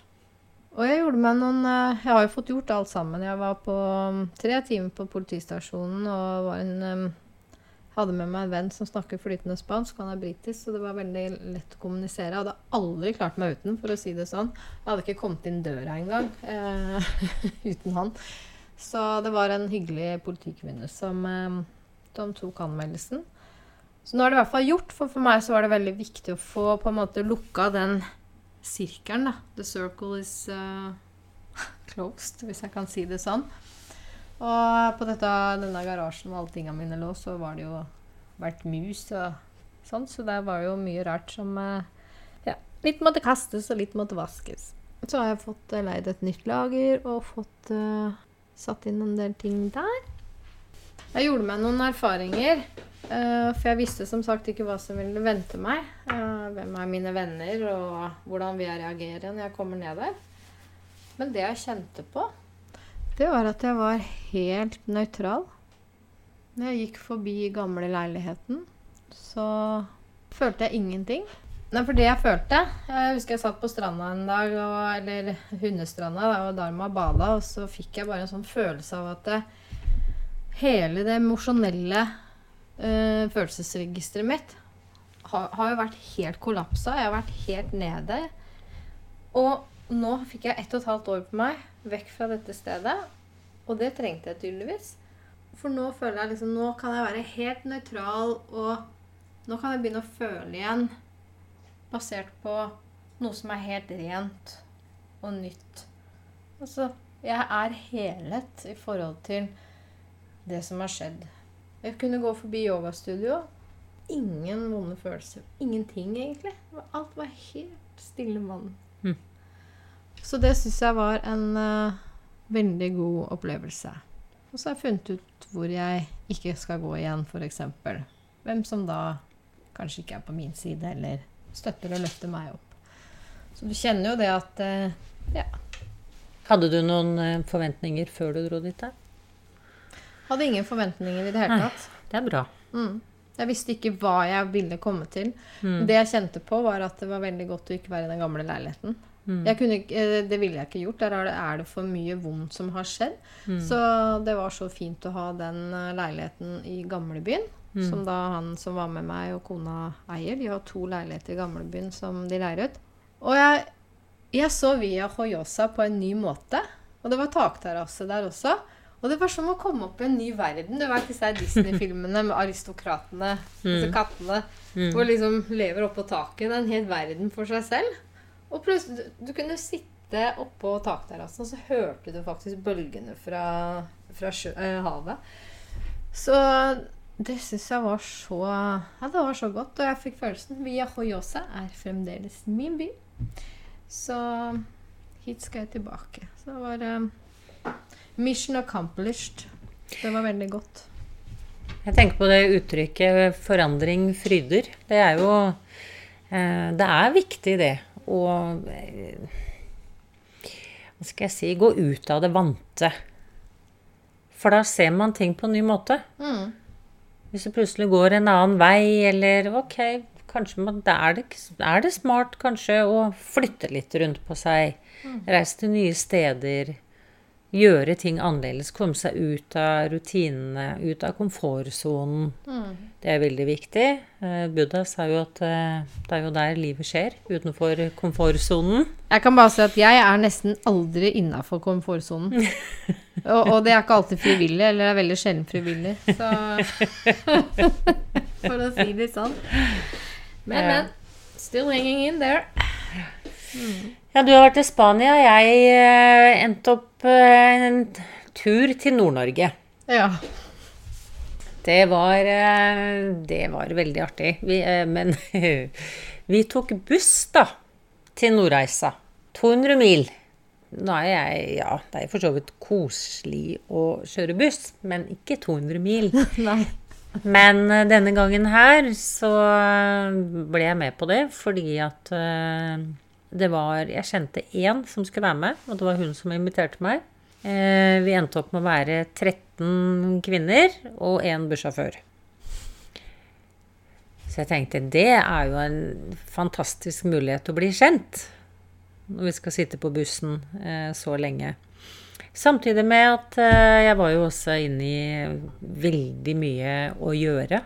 Og jeg gjorde meg noen eh, Jeg har jo fått gjort alt sammen. Jeg var på um, tre timer på politistasjonen og var en, um, hadde med meg en venn som snakker flytende spansk. Han er britisk, så det var veldig lett å kommunisere. Jeg hadde aldri klart meg uten, for å si det sånn. Jeg hadde ikke kommet inn døra engang eh, uten han. Så det var en hyggelig politikvinne som, eh, som tok anmeldelsen. Så nå er det i hvert fall gjort, for for meg så var det veldig viktig å få på en måte lukka den sirkelen, da. The circle is uh, closed, hvis jeg kan si det sånn. Og på dette, denne garasjen hvor alle tingene mine lå, så var det jo vært mus og sånn, så der var jo mye rart som uh, Ja, litt måtte kastes, og litt måtte vaskes. Så har jeg fått uh, leid et nytt lager og fått uh, satt inn en del ting der. Jeg gjorde meg noen erfaringer. Eh, for jeg visste som sagt ikke hva som ville vente meg. eh, hvem er mine venner, og hvordan vil jeg reagere når jeg kommer ned der. Men det jeg kjente på, det var at jeg var helt nøytral. Når jeg gikk forbi gamle leiligheten, så følte jeg ingenting. Nei, for det jeg følte Jeg husker jeg satt på stranda en dag, og, eller hundestranda, da, og Dharma bada, og så fikk jeg bare en sånn følelse av at det, hele det emosjonelle eh, følelsesregisteret mitt har, har jo vært helt kollapsa. Jeg har vært helt nede. Og nå fikk jeg ett og et halvt år på meg vekk fra dette stedet. Og det trengte jeg tydeligvis. For nå føler jeg liksom Nå kan jeg være helt nøytral, og nå kan jeg begynne å føle igjen basert på noe som er helt rent og nytt. Altså, jeg er helet i forhold til det som har skjedd. Jeg kunne gå forbi yogastudio. Ingen vonde følelser. Ingenting, egentlig. Alt var helt stille vann. Mm. Så det syns jeg var en uh, veldig god opplevelse. Og så har jeg funnet ut hvor jeg ikke skal gå igjen, f.eks. Hvem som da kanskje ikke er på min side, eller støtter og løfter meg opp. Så du kjenner jo det at uh, Ja. Hadde du noen eh, forventninger før du dro dit? da? Hadde ingen forventninger i det hele tatt. Det er bra. Mm. Jeg visste ikke hva jeg ville komme til. Mm. Det jeg kjente på, var at det var veldig godt å ikke være i den gamle leiligheten. Mm. Kunne, eh, det ville jeg ikke gjort. Der er det, er det for mye vondt som har skjedd. Mm. Så det var så fint å ha den eh, leiligheten i gamlebyen. Mm. Som da han som var med meg og kona eier. De har to leiligheter i gamlebyen som de leier ut. Og jeg, jeg så Via Hoyosa på en ny måte. Og det var takterrasse der også. Og det var som å komme opp i en ny verden. Du vet disse Disney-filmene med aristokratene, disse Mm. kattene, Mm. hvor liksom lever oppå taket. Det er en hel verden for seg selv. Og plutselig, du, du kunne sitte oppå takterrassen, og så hørte du faktisk bølgene fra, fra sjø, eh, havet. Så det syns jeg var så Ja, det var så godt. Og jeg fikk følelsen Via Hoyosa er fremdeles min by. Så hit skal jeg tilbake. Så det var eh, mission accomplished. Det var veldig godt. Jeg tenker på det uttrykket 'forandring fryder'. Det er jo eh, Det er viktig, det. Å eh, Hva skal jeg si Gå ut av det vante. For da ser man ting på en ny måte. Mm. Hvis du plutselig går en annen vei, eller ok, kanskje man, da er, det, er det smart kanskje å flytte litt rundt på seg. Reise til nye steder. Gjøre ting annerledes. Komme seg ut av rutinene, ut av komfortsonen. Det er veldig viktig. Eh, Buddha sa jo at eh, det er jo der livet skjer. Utenfor komfortsonen. Jeg kan bare si at jeg er nesten aldri innafor komfortsonen. og, og det er ikke alltid frivillig, eller det er veldig sjelden frivillig. Så For å si det sånn. Men, men. Still hanging in there. Ja, du har vært i Spania. Jeg eh, endte opp eh, en tur til Nord-Norge. Ja. Det var, eh, det var veldig artig. Vi, men vi tok buss, da, til Nordreisa. 200 mil. Nå er jeg Ja, det er for så vidt koselig å kjøre buss, men ikke 200 mil. Nei. Men denne gangen her så ble jeg med på det fordi at det var Jeg kjente én som skulle være med, og det var hun som inviterte meg. Eh, Vi endte opp med å være 13 kvinner og én bussjåfør. Så jeg tenkte det er jo en fantastisk mulighet til å bli kjent når vi skal sitte på bussen eh, så lenge. Samtidig med at eh, jeg var jo også inne i veldig mye å gjøre.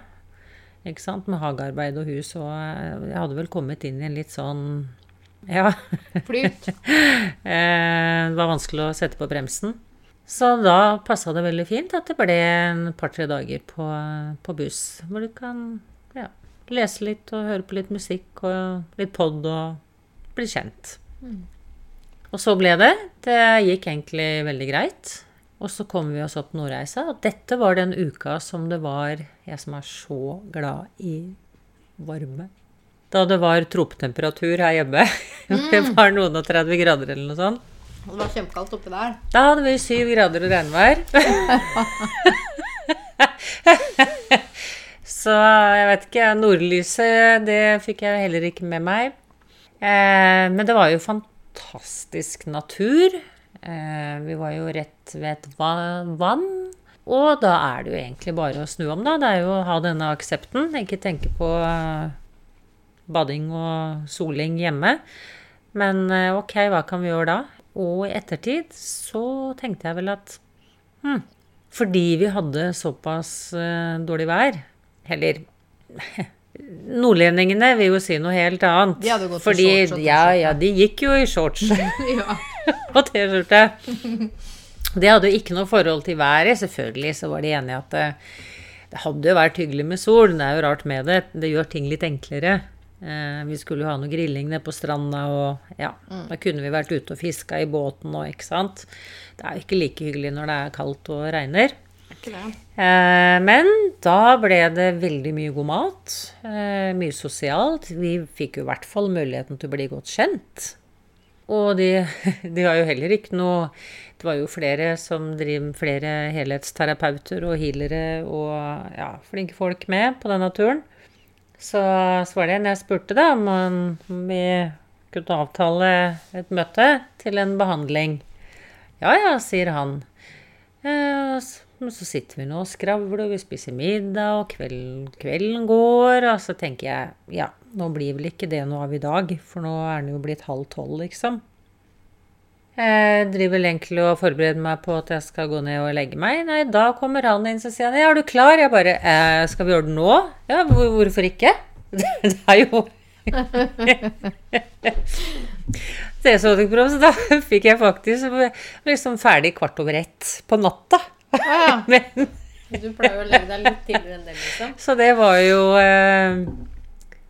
Ikke sant? Med hagearbeid og hus. Og eh, jeg hadde vel kommet inn i en litt sånn Ja. Flyt. Eh, det var vanskelig å sette på bremsen. Så da passa det veldig fint at det ble en par-tre dager på, på buss. Hvor du kan ja, lese litt og høre på litt musikk og litt pod og bli kjent. Og så ble det. Det gikk egentlig veldig greit. Og så kom vi oss opp Nordreisa. Og dette var den uka som det var Jeg som er så glad i varme. Da det var tropetemperatur her hjemme. Det var noen og 30 grader eller noe sånt. Det var kjempekaldt oppi der. Da hadde vi syv grader og regnvær. Så jeg vet ikke. Nordlyset, det fikk jeg heller ikke med meg. Eh, men det var jo fantastisk natur. Eh, vi var jo rett ved et vann. Og da er det jo egentlig bare å snu om, da. Det er jo å ha denne aksepten. Ikke tenke på bading og soling hjemme. Men eh, ok, hva kan vi gjøre da? Og i ettertid så tenkte jeg vel at hm, fordi vi hadde såpass eh, dårlig vær, eller Nordlendingene vil jo si noe helt annet. De hadde gått i fordi, shorts Ja, ja, de gikk jo i shorts og T-skjorte. Det hadde jo ikke noe forhold til været. Selvfølgelig så var de enige at det, det hadde jo vært hyggelig med sol. Det er jo rart med det. Det gjør ting litt enklere. Eh, vi skulle jo ha noe grilling nede på stranda, og ja, da kunne vi vært ute og fiska i båten og ikke sant. Det er jo ikke like hyggelig når det er kaldt og regner. Eh, men da ble det veldig mye god mat. Eh, mye sosialt. Vi fikk jo i hvert fall muligheten til å bli godt kjent. Og de, de har jo heller ikke noe Det var jo flere som driver flere helhetsterapeuter og healere og ja, flinke folk med på denne turen. Så, var det en jeg spurte da om han- vi kunne avtale et møte til en behandling. Ja ja, sier han. Eh, så sitter vi nå og skravler, vi spiser middag, og kvelden, kvelden går. Og så tenker jeg ja, nå blir vel ikke det noe av i dag, for nå er den jo blitt halv tolv, liksom. Jeg driver vel egentlig og forbereder meg på at jeg skal gå ned og legge meg. Nei, da kommer han inn og sier han, ja, er du klar? Jeg bare eh, Skal vi gjøre det nå? Ja, hvor, hvorfor ikke? Det er jo Det så da fikk jeg faktisk liksom ferdig kvart over ett på natta. ja. Men Du pleier å legge deg litt tidligere enn det, liksom. Så det var jo eh,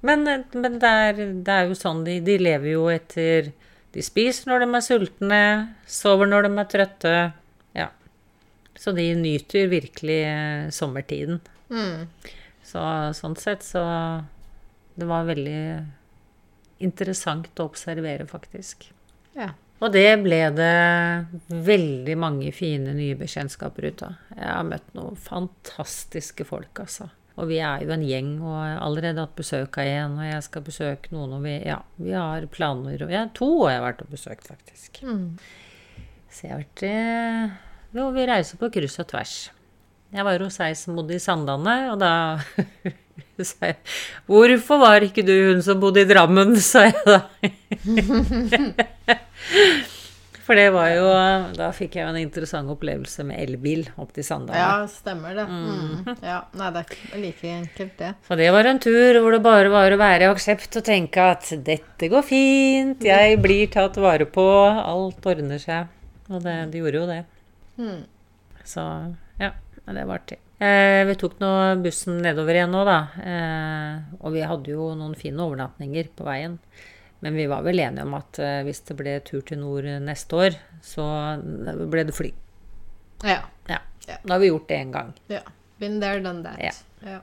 Men, men det, er, det er jo sånn de, de lever jo etter De spiser når de er sultne, sover når de er trøtte. Ja. Så de nyter virkelig eh, sommertiden. Mm. Så sånn sett så Det var veldig interessant å observere, faktisk. Ja. Og det ble det veldig mange fine nye bekjentskaper ut av. Jeg har møtt noen fantastiske folk, altså. Og vi er jo en gjeng, og jeg har allerede hatt besøk av en, og jeg skal besøke noen, og vi, ja, vi har planer. Og ja, to har jeg vært og besøkt, faktisk. Mm. Så jeg har vært eh, Jo, vi reiser på kryss og tvers. Jeg var hos ei som bodde i Sandane, og da sa jeg. Hvorfor var ikke du hun som bodde i Drammen, sa jeg da. For det var jo Da fikk jeg jo en interessant opplevelse med elbil opp til Sandal. Ja, stemmer det. Mm. Ja, Nei, det er ikke like enkelt, det. Så det var en tur hvor det bare var å være i aksept og tenke at dette går fint, jeg blir tatt vare på, alt ordner seg. Og det, det gjorde jo det. Mm. Så ja, det var artig. Eh, vi tok nå bussen nedover igjen nå, da. Eh, og vi hadde jo noen fine overnatninger på veien. Men vi var vel enige om at eh, hvis det ble tur til nord neste år, så ble det fly. Ja. Ja. Ja. Da har vi gjort det én gang. ja. Been there, done that. Ja. Ja.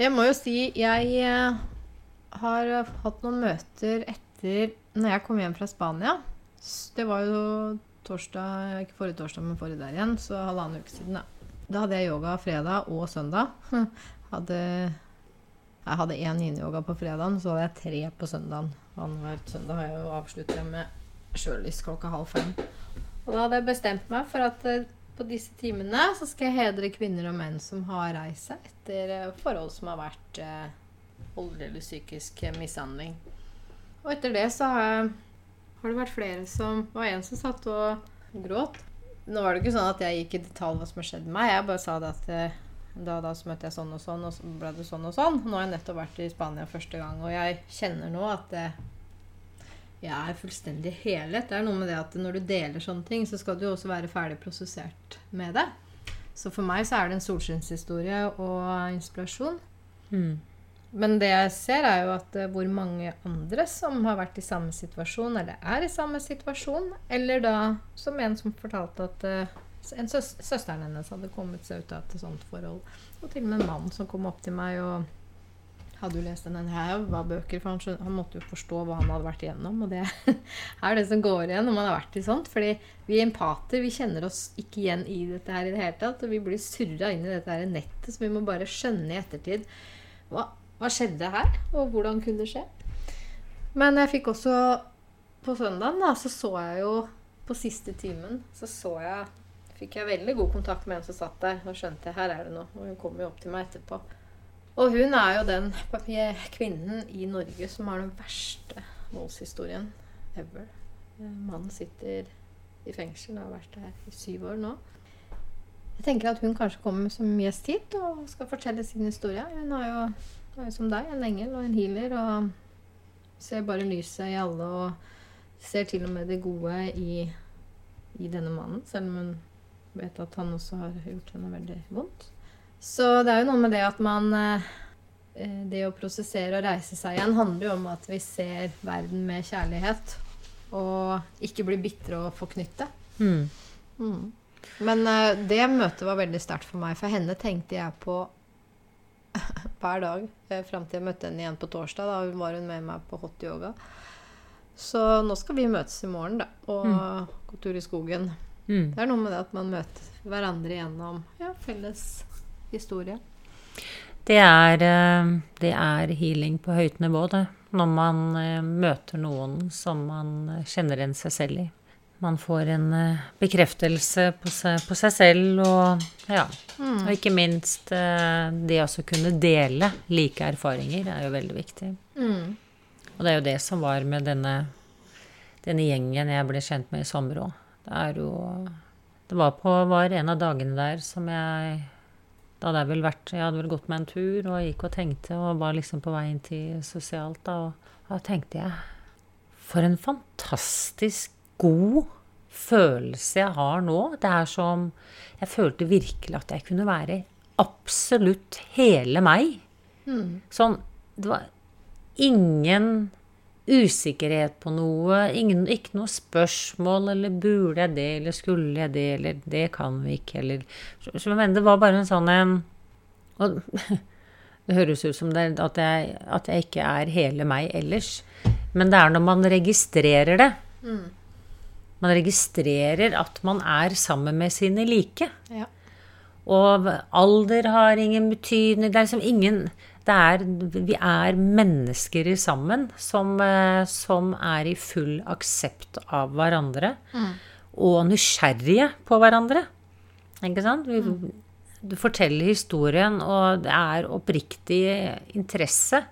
Jeg må jo si jeg eh, har hatt noen møter etter når jeg kom hjem fra Spania. Det var jo torsdag, ikke forrige torsdag, men forrige der igjen, så halvannen uke siden. Da Da hadde jeg yoga fredag og søndag. Hadde, jeg hadde én yin-yoga på fredagen, så hadde jeg tre på søndagen. Annenhver søndag har jeg jo avsluttet med sjølyst klokka halv fem. Og da hadde jeg bestemt meg for at eh, på disse timene så skal jeg hedre kvinner og menn som har reist seg etter eh, forhold som har vært eh, voldelig eller psykisk mishandling. Og etter det så har, det vært flere som var en som satt og gråt. Nå var det ikke sånn at jeg gikk i detalj hva som har skjedd med meg. Jeg bare sa det at da og da så møtte jeg sånn og sånn, og så ble det sånn og sånn. Nå har jeg nettopp vært i Spania første gang, og jeg kjenner nå at det, jeg er fullstendig helhet. Det er noe med det at når du deler sånne ting, så skal du også være ferdig prosessert med det. Så for meg så er det en solskinnshistorie og inspirasjon. Mm. Men det jeg ser, er jo at eh, hvor mange andre som har vært i samme situasjon, eller er i samme situasjon, eller da som en som fortalte at eh, en søs søsteren hennes hadde kommet seg ut av et sånt forhold. Og til og med en mann som kom opp til meg og hadde jo lest en her av bøker, for han, han måtte jo forstå hva han hadde vært igjennom. Og det er det som går igjen når man har vært i sånt. Fordi vi empater vi kjenner oss ikke igjen i dette her i det hele tatt. Og vi blir surra inn i dette her nettet, så vi må bare skjønne i ettertid hva, hva skjedde her, og hvordan kunne det skje. Men jeg fikk også På søndagen da, så så jeg jo På siste timen så så jeg Fikk jeg veldig god kontakt med en som satt der. Og skjønte jeg her er det noe. Og hun kom jo opp til meg etterpå. Og hun er jo den kvinnen i Norge som har den verste voldshistorien ever. Eh, Mannen sitter i fengsel og har vært der i syv år nå. Jeg tenker at hun kanskje kommer som gjest hit og skal fortelle sin historie. Hun er jo, er jo som deg, en engel og en healer og ser bare lyset i alle og ser til og med det gode i, i denne mannen, selv om hun vet at han også har gjort henne veldig vondt. Så det er jo noe med det at man eh, eh, Det å prosessere og reise seg igjen handler jo om at vi ser verden med kjærlighet. Og ikke blir bitre og forknytte. Mm. Men eh, det møtet var veldig sterkt for meg, for henne tenkte jeg på hver dag fram til jeg møtte henne igjen på torsdag. Da var hun med meg på hot yoga. Så nå skal vi møtes i morgen da, og gå tur i skogen. Mm. Det er noe med det at man møter hverandre gjennom ja, felles historie. Det er, eh, det er healing på høyt nivå, det. Når man eh, møter noen som man kjenner igjen seg selv i. Man får en eh, bekreftelse på seg, på seg selv, og ja. Mm. Og ikke minst det å kunne dele like erfaringer er jo veldig viktig. Mm. Og det er jo det som var med denne, denne gjengen jeg ble kjent med i sommer òg. Det er jo Det var på var en av dagene der som jeg Da hadde jeg vel vært Jeg hadde vel gått meg en tur og gikk og tenkte og var liksom på vei inn til sosialt, da. Og da tenkte jeg For en fantastisk god følelse jeg har nå. Det er som Jeg følte virkelig at jeg kunne være absolutt hele meg. Mm. Sånn Det var ingen usikkerhet på noe, ingen, ikke noe spørsmål, eller burde jeg det, eller skulle jeg det, eller det kan vi ikke, eller så, så, men Det var bare en sånn en og, Det høres ut som det, at, jeg, at jeg ikke er hele meg ellers. Men det er når man registrerer det. Mm. Man registrerer at man er sammen med sine like. Ja. Og alder har ingen betydning. Det er liksom ingen er, Vi er mennesker sammen som, eh, som er i full aksept av hverandre. Mm. Og nysgjerrige på hverandre. Ikke sant? Vi, Du forteller historien, og det er oppriktig interesse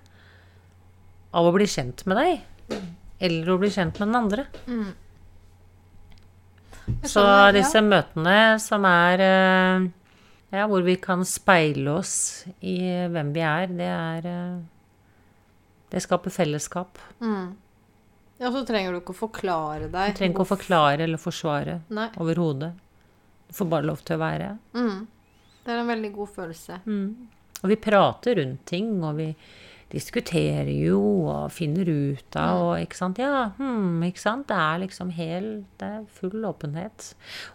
av å bli kjent med deg. Eller å bli kjent med den andre. Jeg Så disse møtene som er eh, Ja, hvor vi kan speile oss i hvem vi er, det er eh, Det skaper fellesskap. Mm. Ja, så trenger du ikke å forklare deg. Du trenger ikke å forklare eller forsvare overhodet. Du får bare lov til å være. Mm. Det er en veldig god følelse. Og vi prater rundt ting, og vi diskuterer jo og finner ut av og ikke sant. Ja, hm, ikke sant. Det er liksom hel Det er full åpenhet.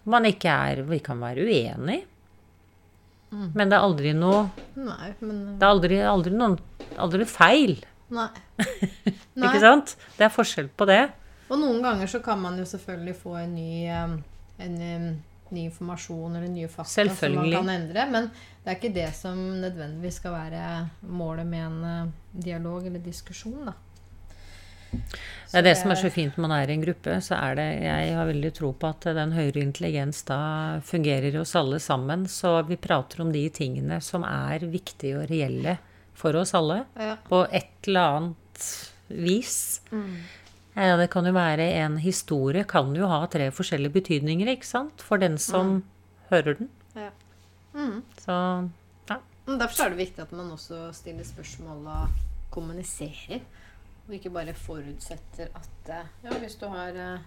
Man ikke er Vi kan være uenig, men det er aldri noe Nei, men Det er aldri, aldri noen Aldri feil. Nei. Ikke sant? Det er forskjell på det. Og noen ganger så kan man jo selvfølgelig få en ny, um, en, um, ny informasjon eller nye fakta som man kan endre. Men det er ikke det som nødvendigvis skal være målet med en uh, dialog eller diskusjon, da. Det er det som er så fint når man er i en gruppe. så er det, Jeg har veldig tro på at den høyere intelligens da fungerer hos alle sammen. Så vi prater om de tingene som er viktige og reelle for oss alle. Ja. På et eller annet vis. Ja, det kan jo være en historie kan jo ha tre forskjellige betydninger, ikke sant? For den som hører den. Ja. Mm. Så ja. Derfor er det viktig at man også stiller spørsmål og kommuniserer. Og ikke bare forutsetter at eh, Ja, hvis du har eh,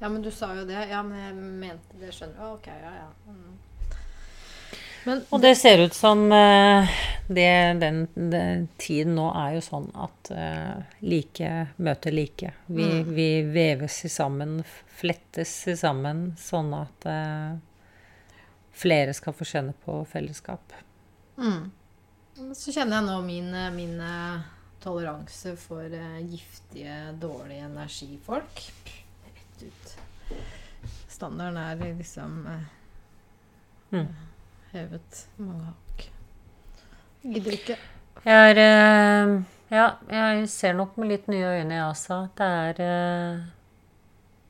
Ja, men du sa jo det. Ja, men jeg mente det. Skjønner du? Ok, ja, ja. Mm. Men Og det ser ut som eh, det, den, den tiden nå er jo sånn at like møter like. Vi, vi veves sammen, flettes sammen, sånn at flere skal få kjenne på fellesskap. Mm. Så kjenner jeg nå min, min toleranse for eh, giftige, dårlige energifolk. Rett ut. Standarden er liksom eh, Mm. hevet mange hakk. Gidder ikke. Jeg er eh, Ja, jeg ser nok med litt nye øyne, jeg også. Det er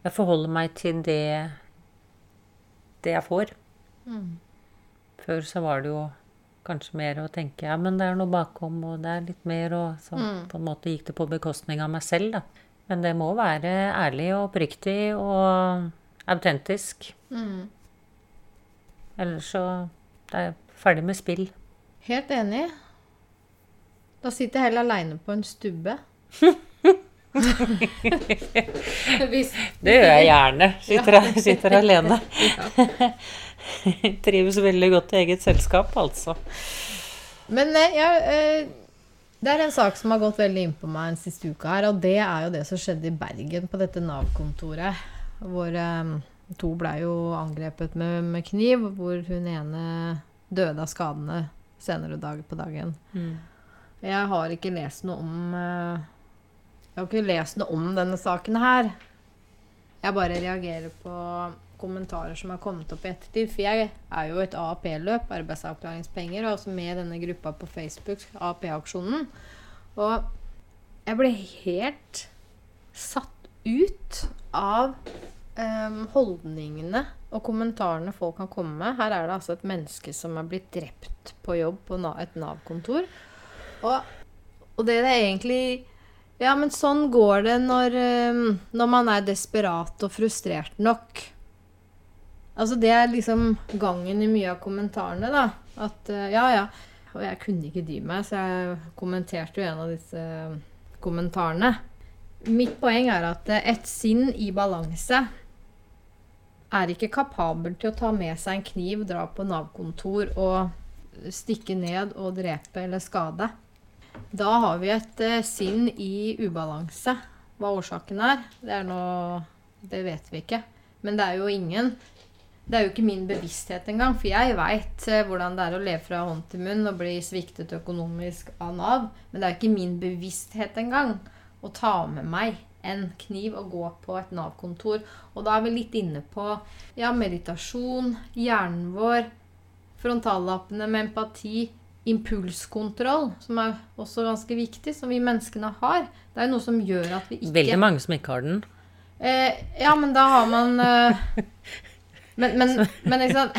Jeg forholder meg til det det jeg får. Mm. Før så var det jo kanskje mer å tenke ja, men det er noe bakom, og det er litt mer, og så Mm. på en måte gikk det på bekostning av meg selv, da. Men det må være ærlig og oppriktig og autentisk. Mm. Ellers så det er jeg ferdig med spill. Helt enig. Da sitter jeg heller aleine på en stubbe. Det gjør jeg gjerne. Sitter, sitter alene. Trives veldig godt i eget selskap, altså. Men ja, eh, det er en sak som har gått veldig inn på meg den siste uka her, og det er jo det som skjedde i Bergen, på dette Nav-kontoret. Hvor eh, to blei jo angrepet med, med kniv, hvor hun ene døde av skadene senere dag på dagen. Jeg har ikke lest noe om eh, Jeg har ikke lest noe om denne saken her. Jeg bare reagerer på kommentarer som har kommet opp i ettertid. For jeg er jo et AAP-løp, arbeidsavklaringspenger, og også med denne gruppa på Facebook, AAP-aksjonen. Og jeg ble helt satt ut av um, holdningene og kommentarene folk kan komme med. Her er det altså et menneske som er blitt drept på jobb på et Nav-kontor. Og, og det er egentlig Ja, men sånn går det når, em, når man er desperat og frustrert nok. Altså, det er liksom gangen i mye av kommentarene, da. At eh, ja, ja. Og jeg kunne ikke dy meg, så jeg kommenterte jo en av disse eh, kommentarene. Mitt poeng er at eh, et sinn i balanse er ikke kapabel til å ta med seg en kniv, dra på Nav-kontor og stikke ned og drepe eller skade. Da har vi et sinn i ubalanse. Hva årsaken er, det er noe Det vet vi ikke. Men det er jo ingen Det er jo ikke min bevissthet engang. For jeg veit hvordan det er å leve fra hånd til munn og bli sviktet økonomisk av Nav. Men det er ikke min bevissthet engang å ta med meg en kniv og gå på et Nav-kontor. Og da er vi litt inne på ja, meditasjon, hjernen vår, frontallappene med empati, impulskontroll, som er også ganske viktig, som vi menneskene har. Det er jo noe som gjør at vi ikke Veldig mange som ikke har den. Eh, ja, men da har man eh, Men, men, men sant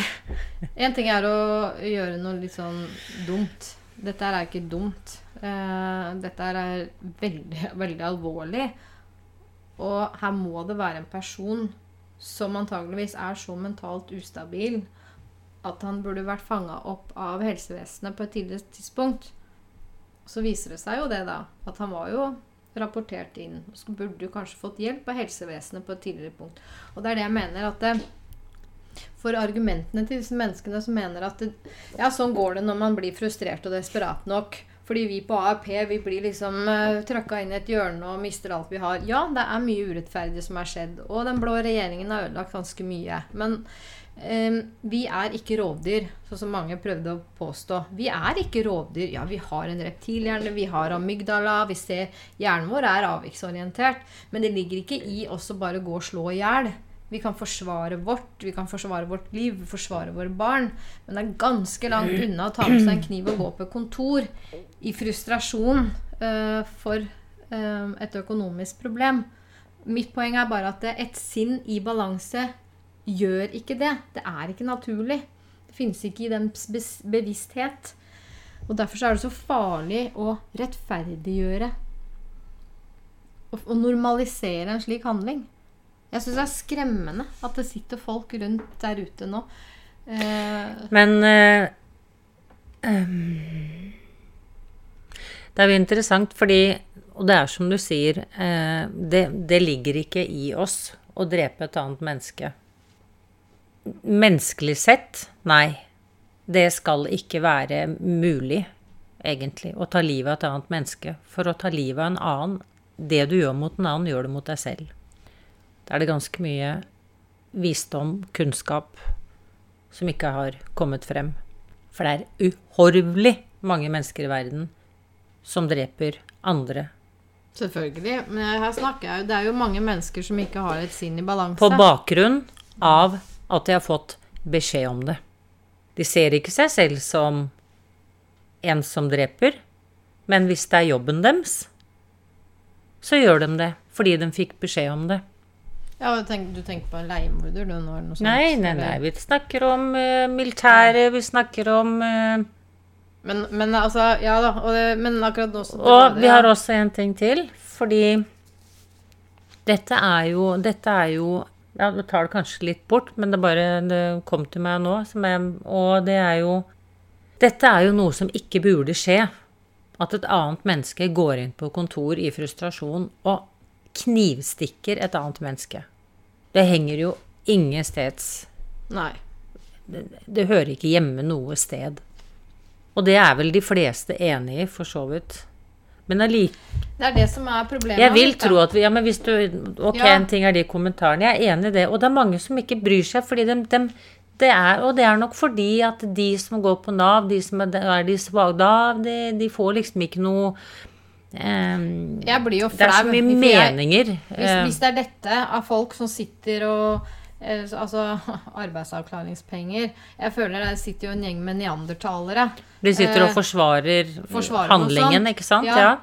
En ting er å gjøre noe litt sånn dumt. Dette er ikke dumt. Eh, dette er veldig, veldig alvorlig. Og her må det være en person som antageligvis er så mentalt ustabil at han burde vært fanga opp av helsevesenet på et tidligere tidspunkt. Så viser det seg jo det, da. At han var jo rapportert inn. Så burde du kanskje fått hjelp av helsevesenet på et tidligere punkt. Og det er det jeg mener at det, for argumentene til disse menneskene som mener at det, ja, sånn går det når man blir frustrert og desperat nok. Fordi vi på AAP vi blir liksom uh, trøkka inn i et hjørne og mister alt vi har. Ja, det er mye urettferdig som er skjedd, og den blå regjeringen har ødelagt ganske mye. Men um, vi er ikke rovdyr, sånn som mange prøvde å påstå. Vi er ikke rovdyr. Ja, vi har en reptilhjerne, vi har amygdala, vi ser Hjernen vår er avviksorientert. Men det ligger ikke i oss å bare gå og slå i hjel. Vi kan forsvare vårt, vi kan forsvare vårt liv, forsvare våre barn. Men det er ganske langt unna å ta med seg en kniv og gå på kontor i frustrasjon uh, for uh, et økonomisk problem. Mitt poeng er bare at et sinn i balanse gjør ikke det. Det er ikke naturlig. Det finnes ikke i den bevissthet. Og derfor er det så farlig å rettferdiggjøre og normalisere en slik handling. Jeg syns det er skremmende at det sitter folk rundt der ute nå. Eh. Men eh, um, Det er jo interessant fordi Og det er som du sier, eh, det, det ligger ikke i oss å drepe et annet menneske. Menneskelig sett, nei. Det skal ikke være mulig, egentlig, å ta livet av et annet menneske. For å ta livet av en annen Det du gjør mot en annen, gjør du mot deg selv. Da er det ganske mye visdom, kunnskap, som ikke har kommet frem. For det er uhorvelig mange mennesker i verden som dreper andre. Selvfølgelig. Men her snakker jeg jo Det er jo mange mennesker som ikke har et sinn i balanse. På bakgrunn av at de har fått beskjed om det. De ser ikke seg selv som en som dreper, men hvis det er jobben deres, så gjør de det fordi de fikk beskjed om det. Ja, du tenker, du tenker på en leiemorder? Du, noe, sånt, nei, nei, nei. Vi snakker om uh, militæret, vi snakker om uh, men, men, altså Ja da. Og det, men akkurat nå så Og vi har også en ting til. Fordi dette er jo Dette er jo Ja, du tar det kanskje litt bort, men det bare det kom til meg nå. Jeg, og det er jo Dette er jo noe som ikke burde skje. At et annet menneske går inn på kontor i frustrasjon og knivstikker et annet menneske. Det henger jo ingensteds. Nei. Det, det hører ikke hjemme noe sted. Og det er vel de fleste enig i, for så vidt. Men allikevel Det er det som er problemet. Jeg vil tro at vi Ja, men hvis du Ok, ja. en ting er de kommentarene. Jeg er enig i det. Og det er mange som ikke bryr seg, fordi de, de det er, og det er nok fordi at de som går på Nav, de som er, er de svake da, de, de får liksom ikke noe Um, jeg blir jo flau. Det er så mye meninger. hvis, eh. hvis, det er dette av folk som sitter og eh, Altså arbeidsavklaringspenger Jeg føler det sitter jo en gjeng med neandertalere. De sitter og eh, forsvarer, forsvarer handlingen, ikke sant? Ja. ja.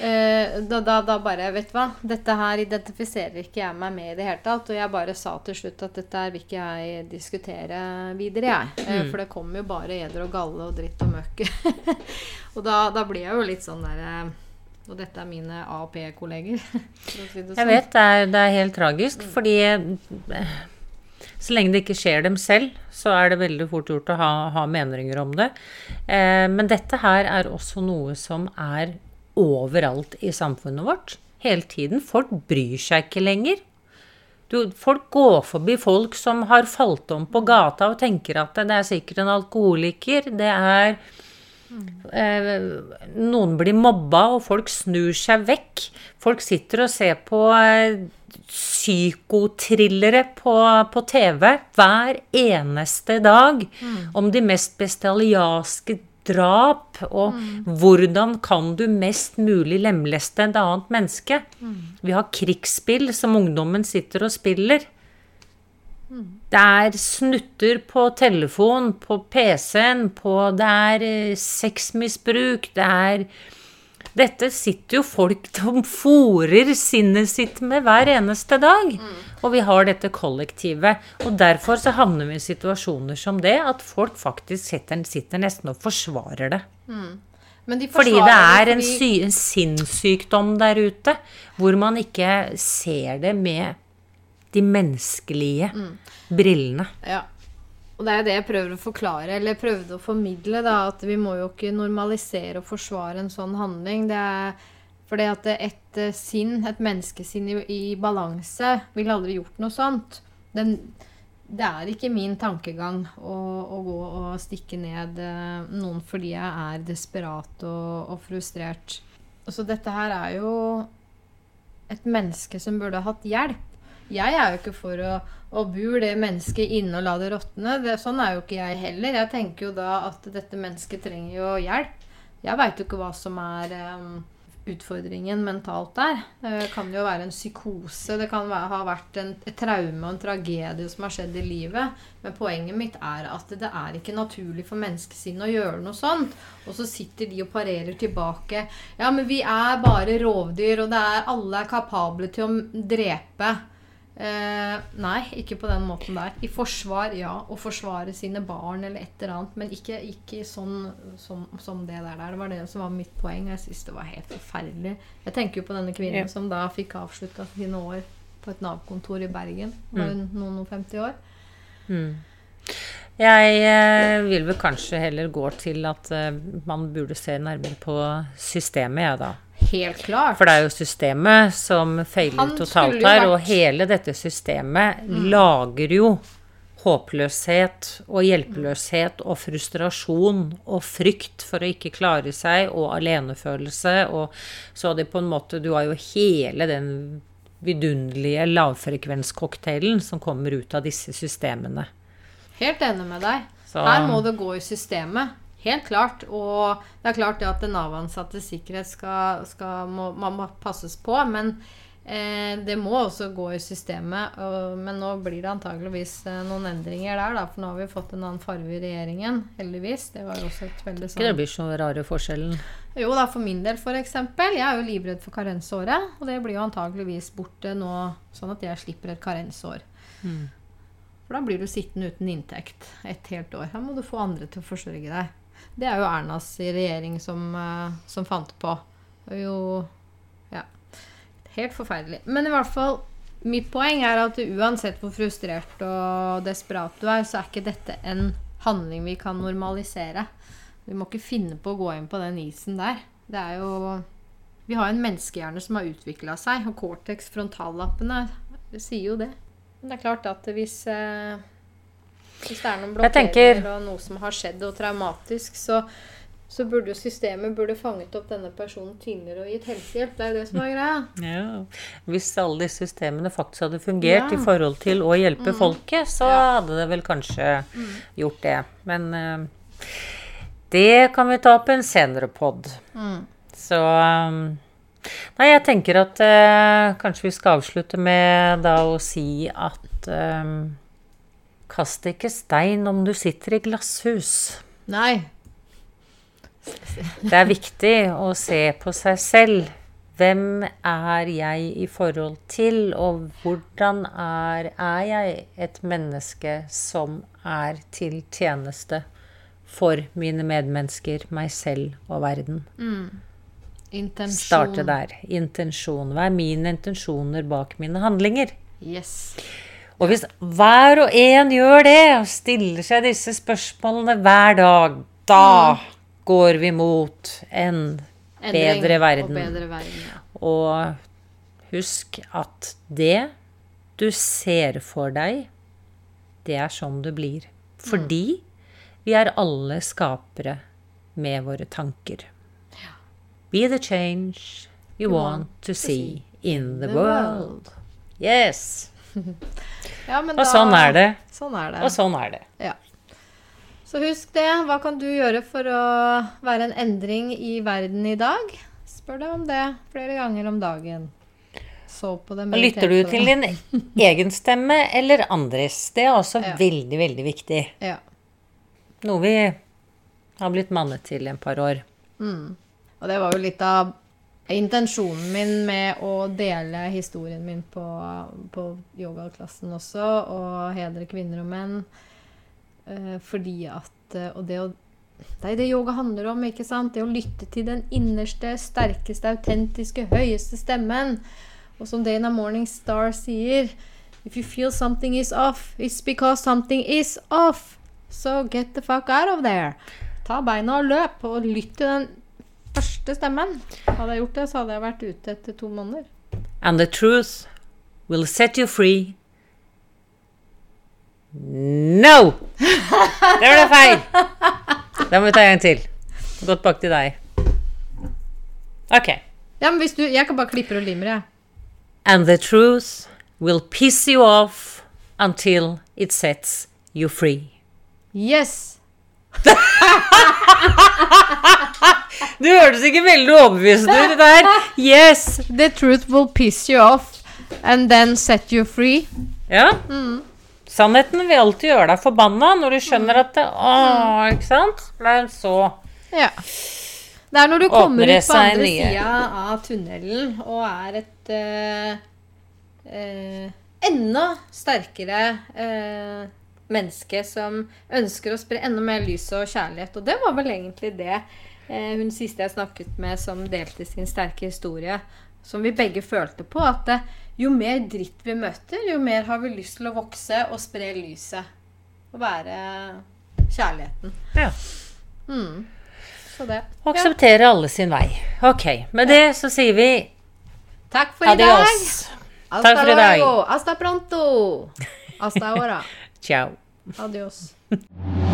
Da, da, da, bare Vet du hva, dette her identifiserer ikke jeg meg med i det hele tatt. Og jeg bare sa til slutt at dette her vil ikke jeg diskutere videre, jeg. Mm. For det kommer jo bare eder og galle og dritt og møkk. og da, da, blir jeg jo litt sånn derre og dette er mine AAP-kolleger. Si sånn. Jeg vet, det er, det er helt tragisk, mm. fordi eh, så lenge det ikke skjer dem selv, så er det veldig fort gjort å ha, ha meninger om det. Eh, men dette her er også noe som er overalt i samfunnet vårt. Hele tiden. Folk bryr seg ikke lenger. Du, folk går forbi folk som har falt om på gata og tenker at det er sikkert en alkoholiker. Det er noen blir mobba, og folk snur seg vekk. Folk sitter og ser på eh, psykotrillere på, på, TV hver eneste dag mm. om de mest bestialiaske drap, og mm. hvordan kan du mest mulig lemleste et annet menneske? Mm. Vi har krigsspill som ungdommen sitter og spiller. Det er snutter på telefon, på PC-en, på Det er eh, sexmisbruk, det er Dette sitter jo folk som fòrer sinnet sitt med hver eneste dag. Og vi har dette kollektivet. Og derfor så havner vi i situasjoner som det, at folk faktisk sitter, sitter nesten og forsvarer det. Men de Fordi det er en, sy en sinnssykdom der ute, hvor man ikke ser det med de menneskelige Mm. brillene. Ja. Og det er det jeg prøver å forklare, eller prøvde å formidle, da, at vi må jo ikke normalisere og forsvare en sånn handling. Det er fordi at et eh, sinn, et menneskesinn i, i balanse, ville aldri gjort noe sånt. Den, det er ikke min tankegang å, å gå og stikke ned eh, noen fordi jeg er desperat og, og frustrert. Så dette her er jo et menneske som burde hatt hjelp. Jeg er jo ikke for å, å bur det mennesket inne og la det råtne. Sånn er jo ikke jeg heller. Jeg tenker jo da at dette mennesket trenger jo hjelp. Jeg veit jo ikke hva som er um, utfordringen mentalt der. Det kan jo være en psykose. Det kan ha vært en, et traume og en tragedie som har skjedd i livet. Men poenget mitt er at det er ikke naturlig for menneskesinnet å gjøre noe sånt. Og så sitter de og parerer tilbake. Ja, men vi er bare rovdyr, og er, alle er kapable til å drepe. Eh, nei, ikke på den måten der. I forsvar, ja. Å forsvare sine barn eller et eller annet. Men ikke, ikke sånn som, som det der. Det var det som var mitt poeng. Jeg syns det var helt forferdelig. Jeg tenker jo på denne kvinnen Ja. som da fikk avslutta sine år på et Nav-kontor i Bergen. Var hun noen og 50 år? Jeg eh, vil vel kanskje heller gå til at eh, man burde se nærmere på systemet, jeg, da. Helt klart. For det er jo systemet som feiler totalt her, og hele dette systemet lager jo håpløshet og hjelpeløshet og frustrasjon og frykt for å ikke klare seg og alenefølelse og så det på en måte Du har jo hele den vidunderlige lavfrekvenscocktailen som kommer ut av disse systemene. Helt enig med deg. Så- Her må det gå i systemet. Helt klart. Og det er klart det at Nav-ansattes sikkerhet skal, skal må, må passes på. Men eh, det må også gå i systemet. Og, men nå blir det antageligvis eh, noen endringer der, da. For nå har vi fått en annen farge i regjeringen. Heldigvis. Det var også et veldig Ikke det sånn blir så rare forskjellen. Jo da, for min del f.eks. Jeg er jo livredd for karensåret. Og det blir jo antageligvis borte nå, sånn at jeg slipper et karensår. For da blir du sittende uten inntekt et helt år. Her må du få andre til å forsørge deg. Det er jo Ernas regjering som, eh, som fant på. Det er jo Ja. Helt forferdelig. Men i hvert fall, mitt poeng er at uansett hvor frustrert og desperat du er, så er ikke dette en handling vi kan normalisere. Vi må ikke finne på å gå inn på den isen der. Det er jo Vi har en menneskehjerne som har utvikla seg, og Cortex, frontallappene, sier jo det. Men det er klart at hvis eh, hvis det er noen blokkeringer og noe som har skjedd og traumatisk, så, så burde jo systemet burde fanget opp denne personen tidligere og gitt helsehjelp. Det er jo det som er greia. Ja. Hvis alle disse systemene faktisk hadde fungert Ja. i forhold til å hjelpe folket, så Ja. hadde det vel kanskje gjort det. Men uh, det kan vi ta opp en senere pod. Så um, Nei, jeg tenker at eh, kanskje vi skal avslutte med da å si at um, Kast ikke stein om du sitter i glasshus. Nei. Det er viktig å se på seg selv. Hvem er jeg i forhold til, og hvordan er, er jeg et menneske som er til tjeneste for mine medmennesker, meg selv og verden? Intensjon. Starte der. Intensjon. Hva er mine intensjoner bak mine handlinger? Yes. Og hvis hver og en gjør det, og stiller seg disse spørsmålene hver dag, da går vi mot en Endring bedre verden. Og bedre verden, ja. Og husk at det du ser for deg, det er sånn det blir. Fordi vi er alle skapere med våre tanker. Be the change you want to see in the world. Yes. Ja men Og sånn er det. Sånn er det. Og sånn er det. Ja. Så husk det. Hva kan du gjøre for å være en endring i verden i dag? Spør deg om det flere ganger om dagen. Så på det. Lytter du til din egen stemme eller andres? Det er også Ja. veldig, veldig viktig. Ja. Noe vi har blitt mannet til i et par år. Og det var jo litt av intensjonen min med å dele historien min på, på yogaklassen også, og hedre kvinner og menn. Eh, fordi at eh, Og det å det er det yoga handler om. ikke sant? Det å lytte til den innerste, sterkeste, autentiske, høyeste stemmen. Og som Dana Morningstar sier If you feel something is off, it's because something is off. So get the fuck out of there. Ta beina og løp, og lytt til den første stemmen. Hadde jeg gjort det, så hadde jeg vært ute etter to måneder. And the truth will set you free. No! Det ble feil. Da må vi ta en til. Gå tilbake til deg. Ok. Ja, men hvis du, Jeg kan bare klippe og limer, jeg. And the truth will piss you off until it sets you free. Yes! Du hørtes ikke veldig overbevisende ut, det der. Yes! The truth will piss you off and then set you free. Ja. Sannheten vil alltid gjøre deg forbanna når du skjønner at det, Å, ikke sant? Men så Ja. Det er når du kommer ut på andre sida av tunnelen og er et uh, uh, enda sterkere eh, menneske som ønsker å spre enda mer lys og kjærlighet. Og det var vel egentlig det eh, hun siste jeg snakket med, som delte sin sterke historie, som vi begge følte på, at eh, jo mer dritt vi møter, jo mer har vi lyst til å vokse og spre lyset. Og være kjærligheten. ja. Mm. Så det. Og Akseptere alle sin vei. Ok. Med det så sier vi Takk for i dag. adios. Takk for i dag. Hasta pronto. Hasta ahora. Ciao. Adios.